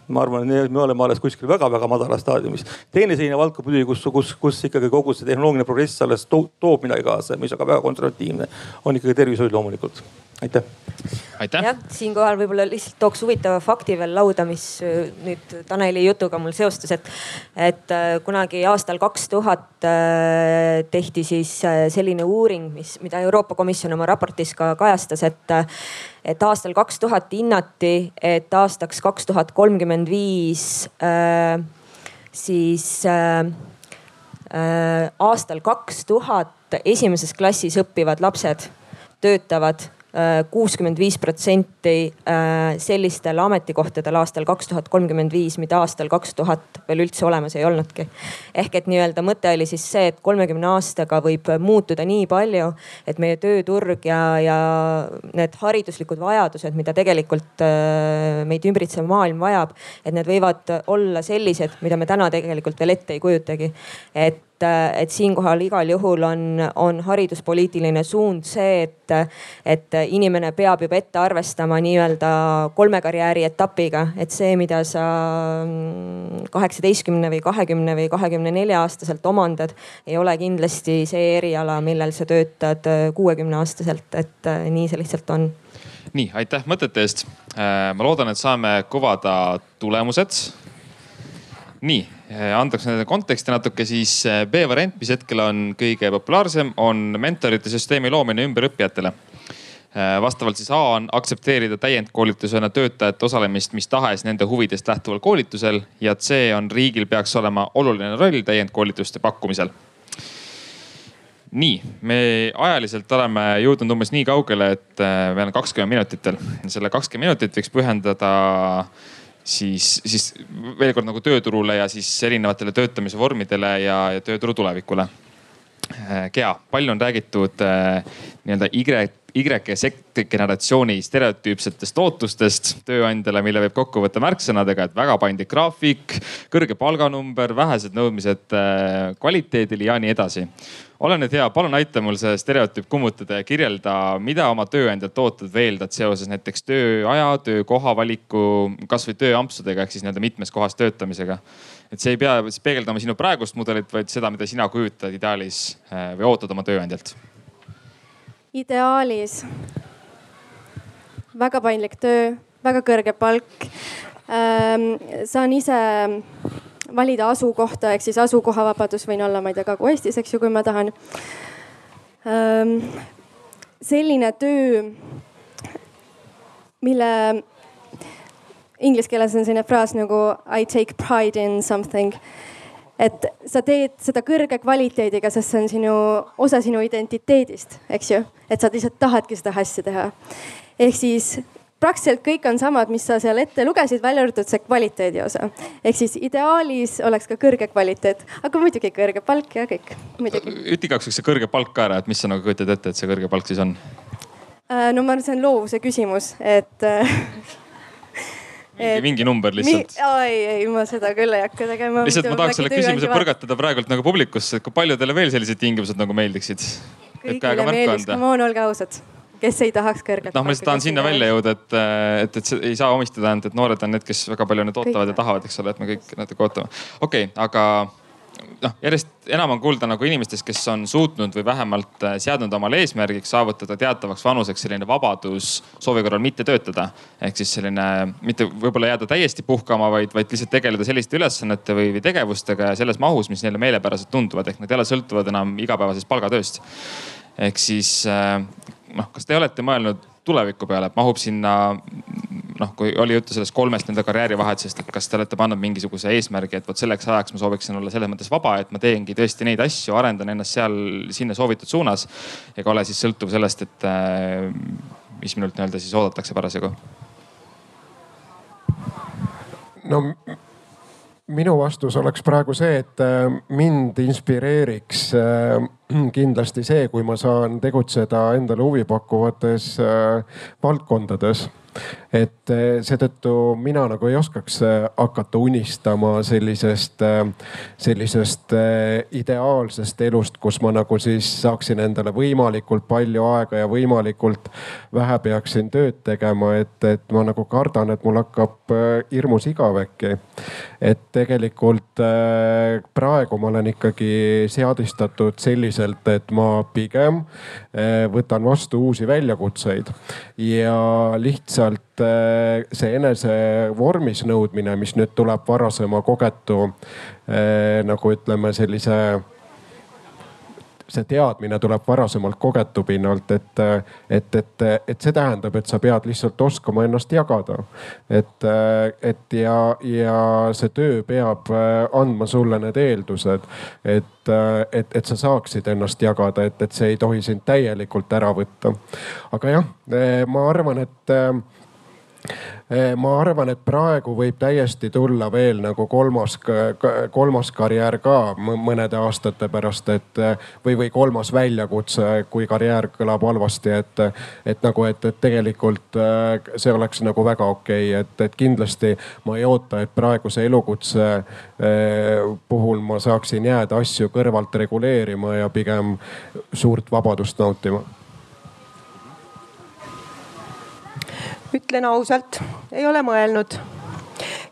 ma arvan, et me oleme alles kuskil väga-väga madalas staadiumis. teine selline valdkond muidugi, kus, kus, kus ikkagi kogu see tehnoloogiline progress alles to, toob midagi kaasa, mis on ka väga konservatiivne, on ikkagi tervishoid loomulikult. aitäh. jah, siinkohal võib-olla lihtsalt tooks huvitava fakti veel lauda, mis äh, nüüd Taneli jutuga mul seostus, et, et äh, kunagi aastal kaks tuhat äh, tehti siis selline uuring, mis, mida Euroopa Komisjon oma raportis ka kajastas, et et aastal kaks tuhat hinnati, et aastaks kaks tuhat kolmkümmend viis äh, siis äh, äh, aastal kaks tuhat esimeses klassis õppivad lapsed töötavad kuuskümmend viis protsenti äh, sellistel ametikohtadel aastal kaks tuhat kolmkümmend viis, mida aastal kaks tuhat veel üldse olemas ei olnudki. ehk et nii-öelda mõte oli siis see, et kolmekümne aastaga võib muutuda nii palju, et meie tööturg ja, ja need hariduslikud vajadused, mida tegelikult äh, meid ümbritsev maailm vajab, et need võivad olla sellised, mida me täna tegelikult veel ette ei kujutagi. et et, et siinkohal igal juhul on, on hariduspoliitiline suund see, et, et inimene peab juba ette arvestama nii-öelda kolme karjääri etapiga, et see, mida sa kaheksateistkümne või kahekümne või kahekümne nelja aastaselt omandad, ei ole kindlasti see eriala, millel sa töötad kuuekümne aastaselt, et nii see lihtsalt on nii, aitäh mõtete eest. ma loodan, et saame kuvada tulemused nii, eh, andaks nende konteksti natuke, siis eh, B-variant, mis hetkel on kõige populaarsem, on mentorite süsteemi loomine ümberõppijatele. Eh, vastavalt siis A on aktsepteerida täiendkoolitusena töötajate osalemist mis tahes nende huvidest lähtuval koolitusel ja C on riigil peaks olema oluline roll täiendkoolituste pakkumisel nii, me ajaliselt oleme jõudnud umbes nii kaugele, et meil on kakskümmend minutit veel. selle kakskümmend minutit võiks pühendada siis, siis veel kord nagu tööturule ja siis erinevatele töötamise vormidele ja, ja tööturu tulevikule. Gea, palju on räägitud äh, nii-öelda Y, Y ja Z generatsiooni stereotüüpsetest ootustest tööandjale, mille võib kokku võtta märksõnadega, et väga paindlik graafik, kõrge palganumber, vähesed nõudmised äh, kvaliteedile ja nii edasi ole nüüd hea, palun aita mul see stereotüüp kummutada ja kirjelda, mida oma tööandjalt ootad või eeldad seoses näiteks tööaja, töökoha valiku, kasvõi tööampsudega ehk siis nii-öelda mitmes kohas töötamisega. et see ei pea peegeldama sinu praegust mudelit, vaid seda, mida sina kujutad ideaalis äh, või ootad oma tööandjalt. ideaalis väga paindlik töö, väga kõrge palk. saan ise valida asukohta ehk siis asukohavabadus, võin olla, ma ei tea, Kagu-Eestis, eks ju, kui ma tahan. selline töö, mille inglise keeles on selline fraas nagu I take pride in something. et sa teed seda kõrge kvaliteediga, sest see on sinu, osa sinu identiteedist, eks ju. et sa lihtsalt tahadki seda asja teha. ehk siis praktiliselt kõik on samad, mis sa seal ette lugesid, välja arvatud see kvaliteedi osa. ehk siis ideaalis oleks ka kõrge kvaliteet, aga muidugi kõrge palk ja kõik, muidugi. ütle igaks juhuks see kõrge palk ka ära, et mis sa nagu kujutad ette, et see kõrge palk siis on? Äh, no ma arvan, see on loovuse küsimus, et mingi, mingi number lihtsalt. ei, ei ma seda küll ei hakka tegema. lihtsalt ma tahaks selle küsimuse põrgatada praegult nagu publikusse, et kui paljudele veel sellised tingimused nagu meeldiksid? kõigile meeldiks, come on, olge ausad kes ei tahaks kõrget noh, ma lihtsalt tahan sinna välja jõuda, et, et, et see ei saa omistada ainult, et noored on need, kes väga palju nüüd ootavad kõik. ja tahavad, eks ole, et me kõik natuke ootame. okei okay,, aga noh, järjest enam on kuulda nagu inimestest, kes on suutnud või vähemalt äh, seadnud omale eesmärgiks saavutada teatavaks vanuseks selline vabadus soovi korral mitte töötada. ehk siis selline, mitte võib-olla jääda täiesti puhkama, vaid, vaid lihtsalt tegeleda selliste ülesannete või, või tegevustega ja selles mahus, mis neile meelepärased tunduvad, ehk nad ei ole sõltuvad enam igapäevasest palgatööst. ehk siis äh, noh, kas te olete mõelnud tuleviku peale, et mahub sinna noh, kui oli juttu sellest kolmest nii-öelda karjäärivahetusest, et kas te olete pannud mingisuguse eesmärgi, et vot selleks ajaks ma sooviksin olla selles mõttes vaba, et ma teengi tõesti neid asju, arendan ennast seal, sinna soovitud suunas. ega ole siis sõltuv sellest, et äh, mis minult nii-öelda siis oodatakse parasjagu. no minu vastus oleks praegu see, et äh, mind inspireeriks äh, kindlasti see, kui ma saan tegutseda endale huvipakkuvates äh, valdkondades et eh, seetõttu mina nagu ei oskaks eh, hakata unistama sellisest, eh, sellisest ideaalsest elust, kus ma nagu siis saaksin endale võimalikult palju aega ja võimalikult vähe peaksin tööd tegema, et, et ma nagu kardan, et mul hakkab hirmus igav äkki. et tegelikult praegu ma olen ikkagi seadistatud selliselt, et ma pigem võtan vastu uusi väljakutseid ja lihtsalt see enese vormis nõudmine, mis nüüd tuleb varasema kogetu äh, nagu ütleme, sellise see teadmine tuleb varasemalt kogetu pinnalt, et, et, et, et see tähendab, et sa pead lihtsalt oskama ennast jagada. et, et ja, ja see töö peab andma sulle need eeldused, et, et, et sa saaksid ennast jagada, et, et see ei tohi sind täielikult ära võtta. aga jah, ma arvan, et ma arvan, et praegu võib täiesti tulla veel nagu kolmas, kolmas karjäär ka mõnede aastate pärast, et või, või kolmas väljakutse, kui karjäär kõlab halvasti, et, et nagu, et, et tegelikult eh, see oleks nagu väga okei okay., et, et kindlasti ma ei oota, et praeguse elukutse eh, puhul ma saaksin jääda asju kõrvalt reguleerima ja pigem suurt vabadust nautima ütlen ausalt, ei ole mõelnud.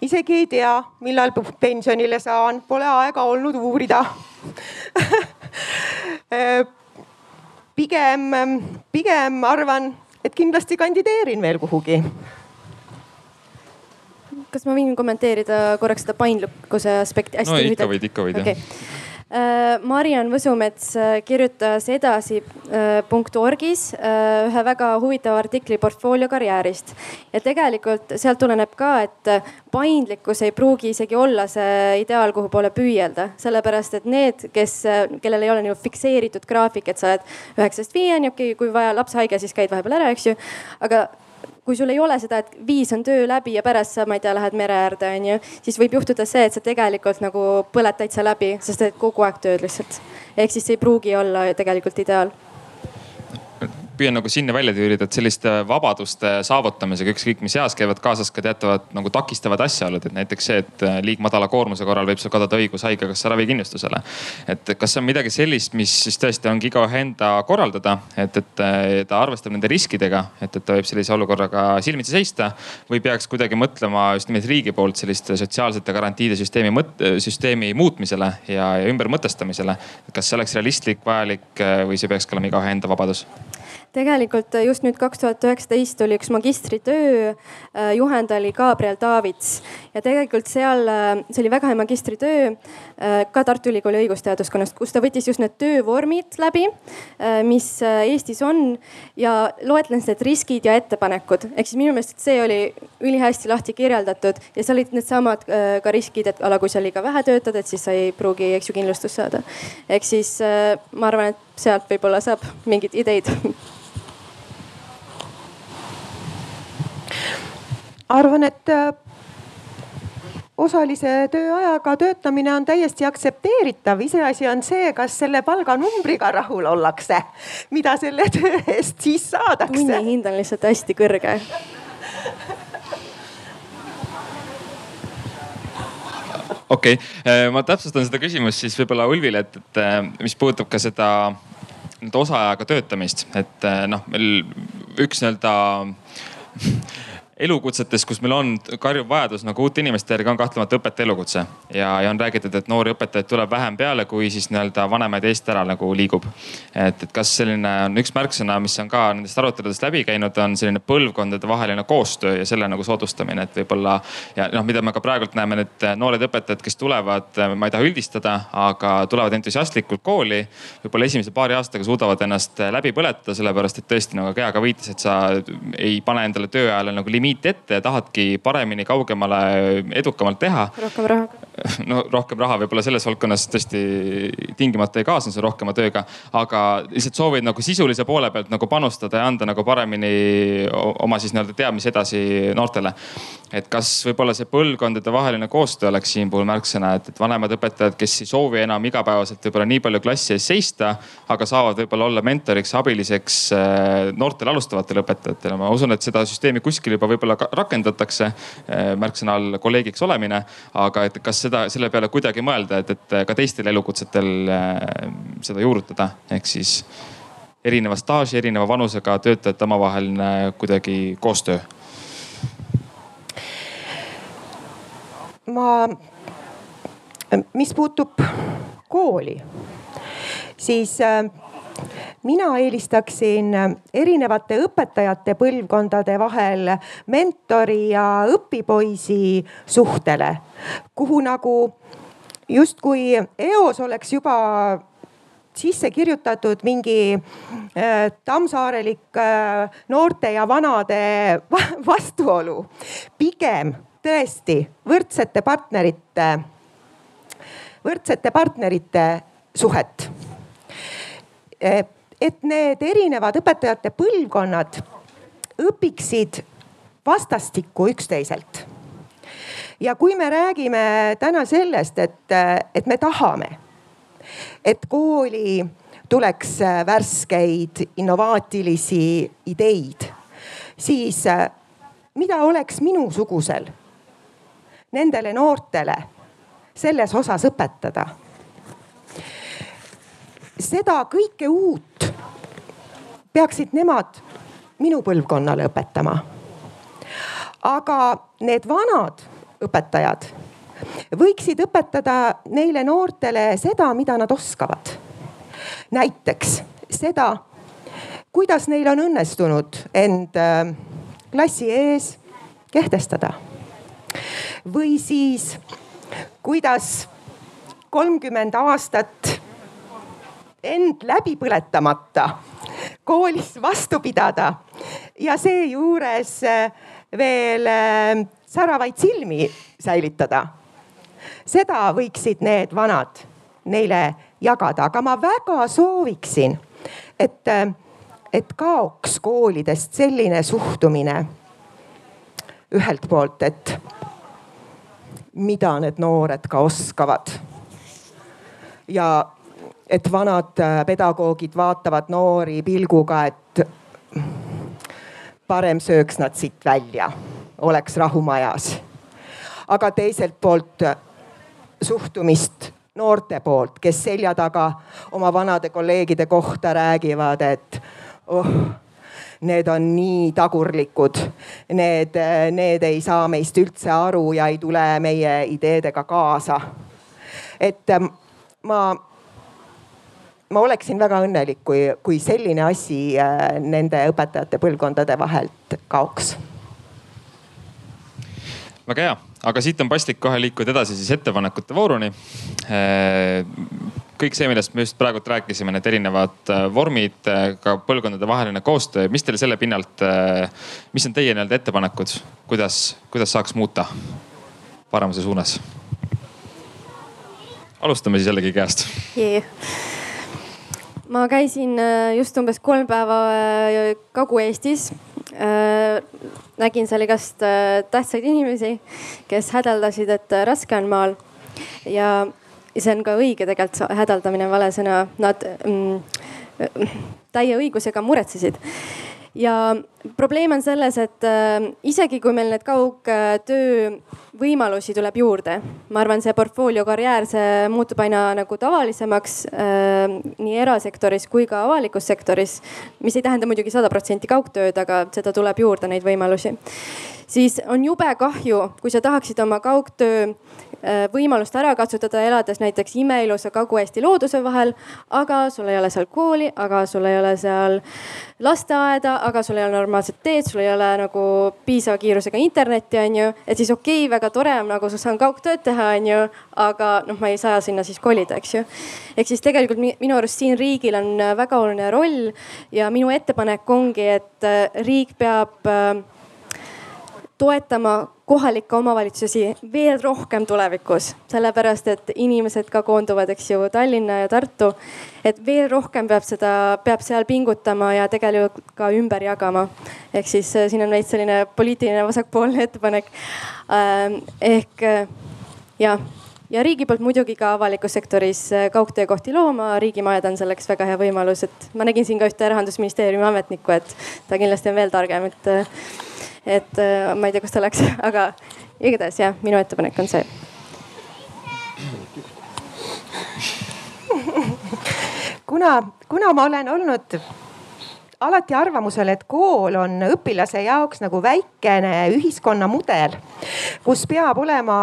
isegi ei tea, millal pensionile saan, pole aega olnud uurida pigem, pigem arvan, et kindlasti kandideerin veel kuhugi. kas ma võin kommenteerida korraks seda paindlikkuse aspekti hästi no, lühidalt? ikka võid, ikka võid okay. jah Äh, Mariann Võsumets äh, kirjutas edasi.orgis äh, ühe väga huvitava artikli portfoolio karjäärist. ja tegelikult sealt tuleneb ka, et paindlikkus ei pruugi isegi olla see ideaal, kuhu poole püüelda. sellepärast et need, kes, kellel ei ole nagu fikseeritud graafik, et sa oled üheksast viieni, okei okay,, kui vaja laps haige, siis käid vahepeal ära, eks ju. aga kui sul ei ole seda, et viis on töö läbi ja pärast sa, ma ei tea, lähed mere äärde, onju, siis võib juhtuda see, et sa tegelikult nagu põled täitsa läbi, sest teed kogu aeg tööd lihtsalt. ehk siis see ei pruugi olla tegelikult ideaal püüan nagu sinna välja tüürida, et selliste vabaduste saavutamisega ükskõik mis eas käivad kaasas ka teatavad nagu takistavad asjaolud, et näiteks see, et äh, liig madala koormuse korral võib sul kaduda õigus haigekassa ravikindlustusele. et kas see on midagi sellist, mis siis tõesti ongi igaühe enda korraldada, et, et äh, ta arvestab nende riskidega, et, et ta võib sellise olukorraga silmitsi seista või peaks kuidagi mõtlema just nimelt riigi poolt selliste sotsiaalsete garantiide süsteemi mõt-, süsteemi muutmisele ja, ja ümbermõtestamisele. kas see oleks realistlik, vajalik äh, või see peaks olema igaühe enda vabadus? Tegelikult just nüüd kaks tuhat üheksateist tuli üks magistritöö. Äh, juhend oli Gabriel Davids ja tegelikult seal, äh, see oli väga hea magistritöö äh, ka Tartu Ülikooli õigusteaduskonnast, kus ta võttis just need töövormid läbi, mis Eestis on ja loetles need riskid ja ettepanekud. ehk siis minu meelest see oli ülihästi lahti kirjeldatud ja seal olid needsamad ka riskid, et ala, kui sa liiga vähe töötad, et siis sa ei pruugi, eks ju, kindlustust saada. ehk siis ma arvan, et sealt võib-olla saab mingeid ideid arvan, et äh, osalise tööajaga töötamine on täiesti aktsepteeritav, iseasi on see, kas selle palganumbriga rahul ollakse, mida selle töö eest siis saadakse. tunnihind on lihtsalt hästi kõrge. okei okay., äh, ma täpsustan seda küsimust siis võib-olla Ulvile, et, et äh, mis puudutab ka seda nii-öelda osaajaga töötamist, et noh, meil üks nii-öelda elukutsetes, kus meil on karjuv vajadus nagu uute inimeste järgi, on kahtlemata õpetaja elukutse. ja, ja on räägitud, et noori õpetajaid tuleb vähem peale, kui siis nii-öelda vanemaid eest ära nagu liigub. et, et kas selline on üks märksõna, mis on ka nendest aruteludest läbi käinud, on selline põlvkondade vaheline koostöö ja selle nagu soodustamine, et võib-olla. ja noh, mida me ka praegult näeme, need noored õpetajad, kes tulevad, ma ei taha üldistada, aga tulevad entusiastlikult kooli. võib-olla esimese paari aastaga suudavad ennast läbi põletada, sellepärast et tõesti nagu Gea ka viitas, et sa ei pane endale tööajale nagu limiiti limiit ette ja tahadki paremini, kaugemale, edukamalt teha. rohkem raha. no rohkem raha võib-olla selles valdkonnas tõesti tingimata ei kaasne see rohkema tööga, aga lihtsalt soovid nagu sisulise poole pealt nagu panustada ja anda nagu paremini oma siis nii-öelda teadmisi edasi noortele. et kas võib-olla see põlvkondade vaheline koostöö oleks siin puhul märksõna, et, et vanemad õpetajad, kes ei soovi enam igapäevaselt võib-olla nii palju klassi ees seista, aga saavad võib-olla olla mentoriks, abiliseks äh, noortele alustavatele õpetajatele. ma usun, et seda süsteemi kuskil juba võib-olla rakendatakse, äh, märksõna all kolleegiks olemine. aga et kas seda, selle peale kuidagi mõelda, et, et ka teistel elukutsetel äh, seda juurutada, ehk siis erineva staaži, erineva vanusega töötajate omavaheline kuidagi koostöö? ma, mis puutub kooli, siis äh, mina eelistaksin erinevate õpetajate põlvkondade vahel mentori ja õpipoisi suhtele, kuhu nagu justkui eos oleks juba sisse kirjutatud mingi äh, tammsaarelik äh, noorte ja vanade vastuolu. pigem tõesti võrdsete partnerite, võrdsete partnerite suhet et need erinevad õpetajate põlvkonnad õpiksid vastastikku üksteiselt. ja kui me räägime täna sellest, et, et me tahame, et kooli tuleks värskeid innovaatilisi ideid, siis mida oleks minusugusel nendele noortele selles osas õpetada seda kõike uut peaksid nemad minu põlvkonnale õpetama. aga need vanad õpetajad võiksid õpetada neile noortele seda, mida nad oskavad. näiteks seda, kuidas neil on õnnestunud end äh, klassi ees kehtestada. või siis kuidas kolmkümmend aastat end läbi põletamata koolis vastu pidada ja seejuures eh, veel eh, säravaid silmi säilitada. seda võiksid need vanad neile jagada, aga ma väga sooviksin, et, eh, et kaoks koolidest selline suhtumine ühelt poolt, et mida need noored ka oskavad. ja et vanad äh, pedagoogid vaatavad noori pilguga, et parem sööks nad siit välja, oleks rahu majas. aga teiselt poolt äh, suhtumist noorte poolt, kes selja taga oma vanade kolleegide kohta räägivad, et oh, need on nii tagurlikud. Need, äh, need ei saa meist üldse aru ja ei tule meie ideedega kaasa. et ma ma oleksin väga õnnelik, kui, kui selline asi äh, nende õpetajate põlvkondade vahelt kaoks. väga hea, aga siit on paslik kohe liikuda edasi siis ettepanekute vooruni. Äh, kõik see, millest me just praegult rääkisime, need erinevad äh, vormid, ka põlvkondade vaheline koostöö, mis teil selle pinnalt, mis on teie nii-öelda ettepanekud, kuidas, kuidas saaks muuta paremuse suunas? alustame siis jällegi käest yeah ma käisin äh, just umbes kolm päeva äh, Kagu-Eestis. Äh, nägin seal igast tähtsaid inimesi, kes hädeldasid, et raske on maal. ja see on ka õige tegelikult, hädaldamine on vale sõna, nad mm, täie õigusega muretsesid ja probleem on selles, et äh, isegi kui meil need kaugtöö võimalusi tuleb juurde, ma arvan, see portfoolio karjäär, see muutub aina nagu tavalisemaks äh, nii erasektoris kui ka avalikus sektoris. mis ei tähenda muidugi sada protsenti kaugtööd, aga seda tuleb juurde, neid võimalusi siis on jube kahju, kui sa tahaksid oma kaugtöö võimalust ära katsutada, elades näiteks imeilusa Kagu-Eesti looduse vahel. aga sul ei ole seal kooli, aga sul ei ole seal lasteaeda, aga sul ei ole normaalset teed, sul ei ole nagu piisava kiirusega internetti, onju. et siis okei okay,, väga tore nagu sa saan kaugtööd teha, onju, aga noh, ma ei saa sinna siis kolida, eks ju. ehk siis tegelikult minu arust siin riigil on väga oluline roll ja minu ettepanek ongi, et äh, riik peab äh, toetama kohalikke omavalitsusi veel rohkem tulevikus, sellepärast et inimesed ka koonduvad, eks ju, Tallinna ja Tartu. et veel rohkem peab seda, peab seal pingutama ja tegelikult ka ümber jagama. ehk siis äh, siin on veits selline poliitiline vasakpoolne ettepanek. Ähm, ehk äh, jah ja riigi poolt muidugi ka avalikus sektoris äh, kaugtöökohti looma, riigimajad on selleks väga hea võimalus, et ma nägin siin ka ühte rahandusministeeriumi ametnikku, et ta kindlasti on veel targem, et et äh, ma ei tea, kus ta läks, aga igatahes jah, minu ettepanek on see. kuna, kuna ma olen olnud alati arvamusel, et kool on õpilase jaoks nagu väikene ühiskonnamudel, kus peab olema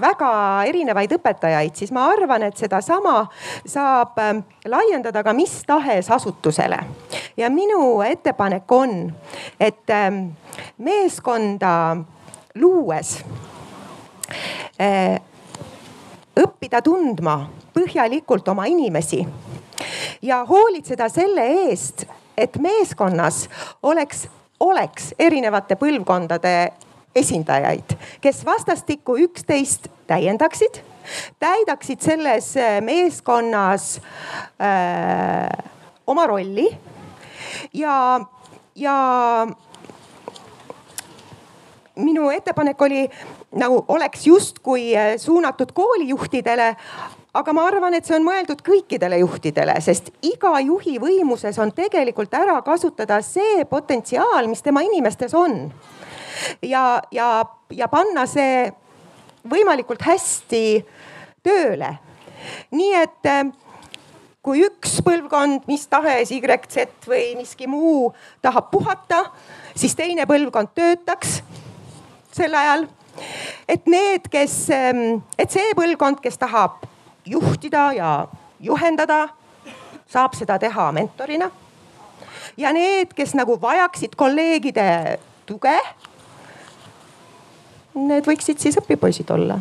väga erinevaid õpetajaid, siis ma arvan, et sedasama saab ähm, laiendada ka mis tahes asutusele. ja minu ettepanek on, et ähm, meeskonda luues äh, õppida tundma põhjalikult oma inimesi ja hoolitseda selle eest, et meeskonnas oleks, oleks erinevate põlvkondade esindajaid, kes vastastikku üksteist täiendaksid, täidaksid selles äh, meeskonnas äh, oma rolli ja, ja minu ettepanek oli nagu oleks justkui äh, suunatud koolijuhtidele, aga ma arvan, et see on mõeldud kõikidele juhtidele, sest iga juhi võimuses on tegelikult ära kasutada see potentsiaal, mis tema inimestes on. ja, ja, ja panna see võimalikult hästi tööle. nii et eh, kui üks põlvkond, mis tahes Y, Z või miski muu tahab puhata, siis teine põlvkond töötaks sel ajal. et need, kes, eh, et see põlvkond, kes tahab juhtida ja juhendada, saab seda teha mentorina. ja need, kes nagu vajaksid kolleegide tuge, need võiksid siis õpipoisid olla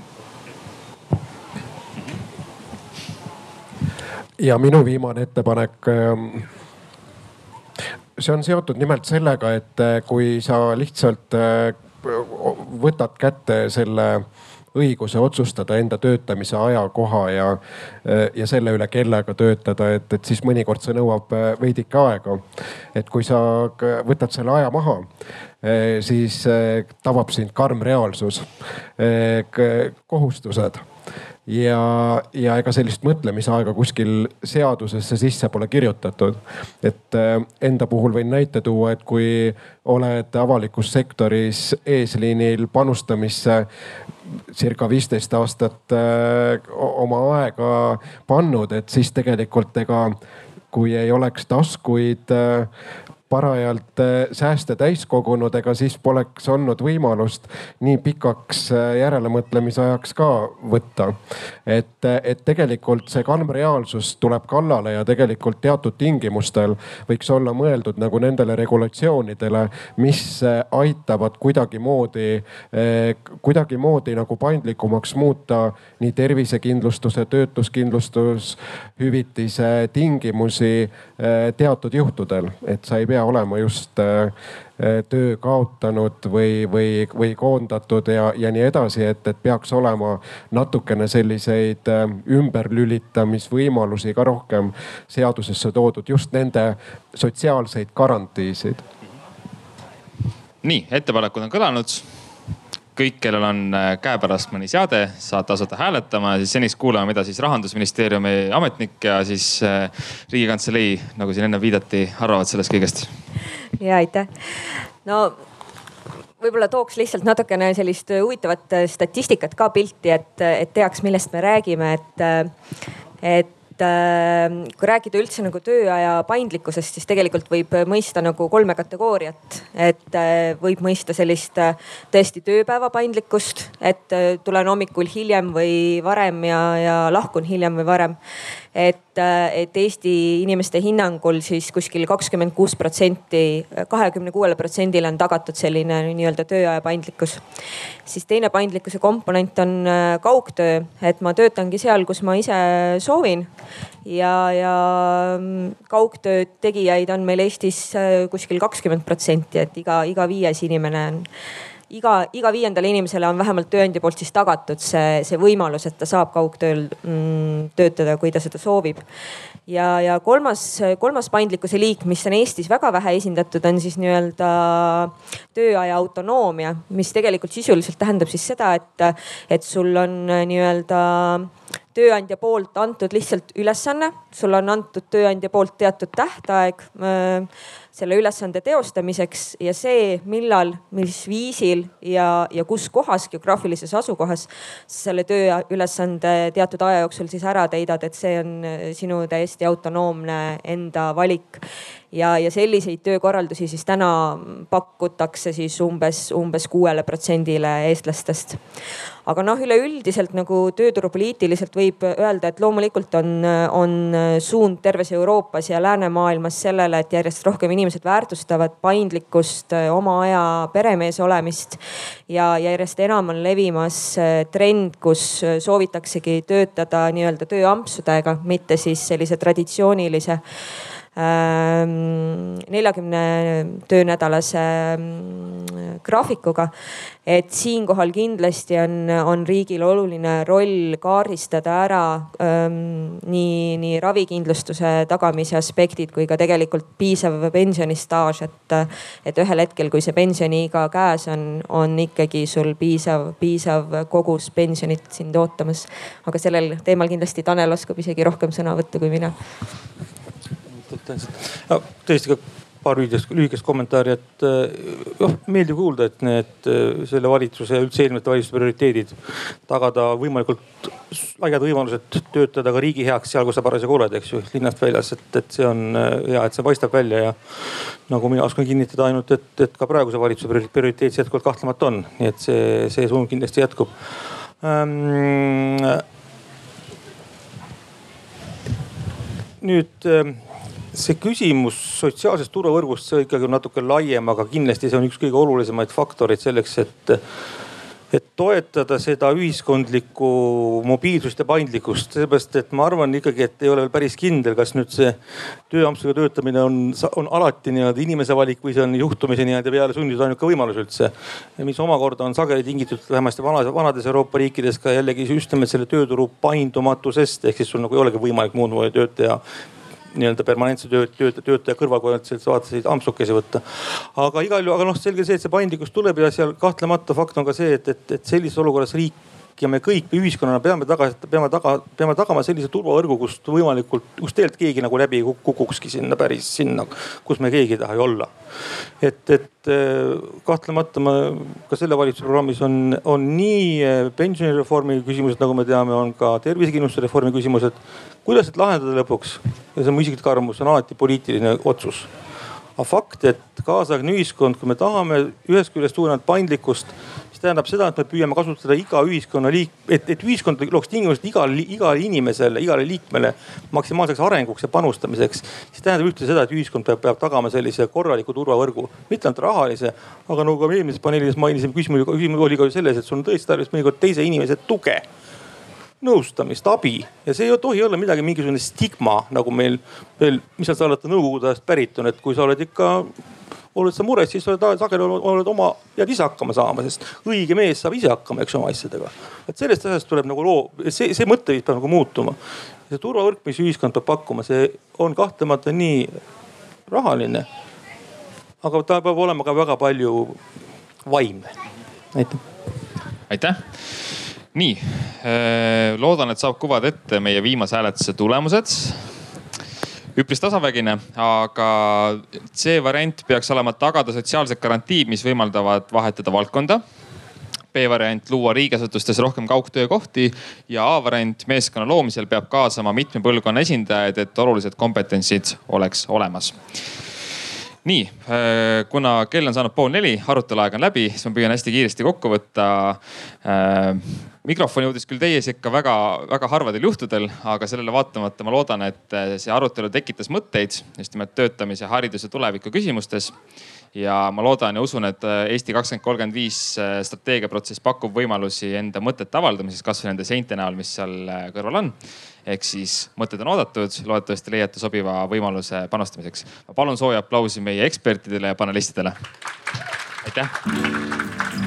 ja minu viimane ettepanek. Ähm, see on seotud nimelt sellega, et äh, kui sa lihtsalt äh, võtad kätte selle õiguse otsustada enda töötamise aja, koha ja, ja selle üle, kellega töötada, et, et siis mõnikord see nõuab äh, veidike aega. et kui sa võtad selle aja maha, äh, siis äh, tabab sind karm reaalsus, kohustused ja, ja ega sellist mõtlemisaega kuskil seadusesse sisse pole kirjutatud. et äh, enda puhul võin näite tuua, et kui oled avalikus sektoris eesliinil panustamisse circa viisteist aastat äh, oma aega pannud, et siis tegelikult ega kui ei oleks taskuid, äh, parajalt äh, sääste täis kogunud, ega siis poleks olnud võimalust nii pikaks järelemõtlemisajaks ka võtta. et, et tegelikult see kalm reaalsus tuleb kallale ja tegelikult teatud tingimustel võiks olla mõeldud nagu nendele regulatsioonidele, mis aitavad kuidagimoodi, kuidagimoodi nagu paindlikumaks muuta nii tervisekindlustuse, töötuskindlustushüvitise tingimusi teatud juhtudel, et sa ei pea olema just äh, töö kaotanud või, või, või koondatud ja, ja nii edasi, et, et peaks olema natukene selliseid äh, ümberlülitamisvõimalusi ka rohkem seadusesse toodud, just nende sotsiaalseid garantiisid. nii, ettepanekud on kõlanud kõik, kellel on äh, käepärast mõni seade, saate asuda hääletama, siis senist kuulame, mida siis rahandusministeeriumi ametnik ja siis äh, riigikantselei, nagu siin enne viidati, arvavad sellest kõigest. ja aitäh. no võib-olla tooks lihtsalt natukene sellist huvitavat statistikat ka pilti, et, et teaks, millest me räägime, et, et et äh, kui rääkida üldse nagu tööaja paindlikkusest, siis tegelikult võib mõista nagu kolme kategooriat. et äh, võib mõista sellist äh, tõesti tööpäeva paindlikkust, et tulen hommikul hiljem või varem ja, ja lahkun hiljem või varem et, et Eesti inimeste hinnangul siis kuskil kakskümmend kuus protsenti, kahekümne kuuele protsendile on tagatud selline nii-öelda tööaja paindlikkus. siis teine paindlikkuse komponent on äh, kaugtöö, et ma töötangi seal, kus ma ise soovin. ja, ja mm, kaugtöö tegijaid on meil Eestis äh, kuskil kakskümmend protsenti, et iga, iga viies inimene on iga, iga viiendale inimesele on vähemalt tööandja poolt siis tagatud see, see võimalus, et ta saab kaugtööl mm, töötada, kui ta seda soovib. ja, ja kolmas, kolmas paindlikkuse liik, mis on Eestis väga vähe esindatud, on siis nii-öelda tööaja autonoomia, mis tegelikult sisuliselt tähendab siis seda, et, et sul on nii-öelda tööandja poolt antud lihtsalt ülesanne, sulle on antud tööandja poolt teatud tähtaeg äh, selle ülesande teostamiseks ja see, millal, mis viisil ja, ja kus kohas, geograafilises asukohas selle tööülesande teatud aja jooksul siis ära täidad, et see on äh, sinu täiesti autonoomne enda valik ja, ja selliseid töökorraldusi siis täna pakutakse siis umbes, umbes kuuele protsendile eestlastest. Aga noh, üleüldiselt nagu tööturupoliitiliselt võib öelda, et loomulikult on, on suund terves Euroopas ja läänemaailmas sellele, et järjest rohkem inimesed väärtustavad paindlikkust, oma aja peremees olemist. ja järjest enam on levimas trend, kus soovitaksegi töötada nii-öelda tööampsudega, mitte siis sellise traditsioonilise neljakümne töönädalase ähm, graafikuga. et siinkohal kindlasti on, on riigil oluline roll kaardistada ära ähm, nii, nii ravikindlustuse tagamise aspektid kui ka tegelikult piisav pensionistaaž, et, et ühel hetkel, kui see pensioniiga käes on, on ikkagi sul piisav, piisav kogus pensionit sind ootamas. aga sellel teemal kindlasti Tanel oskab isegi rohkem sõna võtta kui mina no, tõesti ka paar lühikest, lühikest kommentaari, et noh, meeldiv kuulda, et need äh, selle valitsuse, üldse eelmiste valitsuste prioriteedid tagada võimalikult laiad võimalused töötada ka riigi heaks seal, kus sa parasjagu oled, eks ju, linnast väljas, et, et see on äh, hea, et see paistab välja ja nagu mina oskan kinnitada ainult, et, et ka praeguse valitsuse prioriteet see jätkuvalt kahtlemata on, nii et see, see suund kindlasti jätkub ähm,. nüüd ähm, see küsimus sotsiaalsest turvavõrgust, see ikkagi on natuke laiem, aga kindlasti see on üks kõige olulisemaid faktoreid selleks, et et toetada seda ühiskondlikku mobiilsust ja paindlikkust, seepärast et ma arvan ikkagi, et ei ole veel päris kindel, kas nüüd see tööampsuga töötamine on, on alati nii-öelda inimese valik või see on juhtumisi nii-öelda peale sunnitud ainuke võimalus üldse. mis omakorda on sageli tingitud vähemasti vanas, vanades Euroopa riikides ka jällegi just nimelt selle tööturu paindumatusest ehk siis sul nagu ei olegi võimalik muud moodi tööd teha nii-öelda permanentse töö, töötaja, töötaja ainult vaatasid ampsukesi võtta. aga igal juhul, aga noh, selge see, et see paindlikkus tuleb ja seal kahtlemata fakt on ka see, et, et, et sellises olukorras riik ja me kõik ühiskonnana peame taga, peame taga, peame tagama sellise turvavõrgu, kust võimalikult, kust tegelikult keegi nagu läbi kukukski sinna päris sinna, kus me keegi ei taha ju olla. et, et eh, kahtlemata ma ka selle valitsuse programmis on, on nii eh, pensionireformi küsimused, nagu me teame, on ka tervisekindlustuse reformi küsimused. Kuidas need lahendada lõpuks? see on mu isiklik arvamus, on alati poliitiline otsus aga fakt, et kaasaegne ühiskond, kui me tahame ühest küljest suuremat paindlikkust, mis tähendab seda, et me püüame kasutada iga ühiskonnaliik, et, et ühiskond looks tingimused igale, igale inimesele, igale liikmele maksimaalseks arenguks ja panustamiseks. siis tähendab ühtlasi seda, et ühiskond peab, peab tagama sellise korraliku turvavõrgu, mitte ainult rahalise, aga nagu ka eelmises paneelis mainisime, küsimus oli ka ju selles, et sul on tõesti tarvis mõnikord teise inimese tuge nõustamist, abi ja see ei tohi olla midagi, mingisugune stigma, nagu meil veel, mis seal sa oled nõukogude ajast pärit on, et kui sa oled ikka oled sa mures, siis oled sageli oled oma, pead ise hakkama saama, sest õige mees saab ise hakkama, eks oma asjadega. et sellest asjast tuleb nagu loo, see, see mõtteviis peab nagu muutuma. see turvavõrk, mis ühiskond peab pakkuma, see on kahtlemata nii rahaline. aga ta peab olema ka väga palju vaimne. aitäh. aitäh nii, äh, loodan, et saab kuvada ette meie viimase hääletuse tulemused. üpris tasavägine, aga C variant peaks olema tagada sotsiaalsed garantiid, mis võimaldavad vahetada valdkonda. B variant luua riigiasutustes rohkem kaugtöökohti ja A variant meeskonna loomisel peab kaasama mitme põlvkonna esindajaid, et olulised kompetentsid oleks olemas nii, äh, kuna kell on saanud pool neli, arutelu aeg on läbi, siis ma püüan hästi kiiresti kokku võtta äh, mikrofon jõudis küll teie sekka väga-väga harvadel juhtudel, aga sellele vaatamata ma loodan, et eh, see arutelu tekitas mõtteid just nimelt töötamise, hariduse tuleviku küsimustes. ja ma loodan ja usun, et Eesti kakskümmend kolmkümmend viis strateegiaprotsess pakub võimalusi enda mõtete avaldamiseks, kasvõi nende seinte näol, mis seal kõrval on. Ehk siis mõtted on oodatud, loodetavasti leiate sobiva võimaluse panustamiseks. palun sooja aplausi meie ekspertidele ja panelistidele. aitäh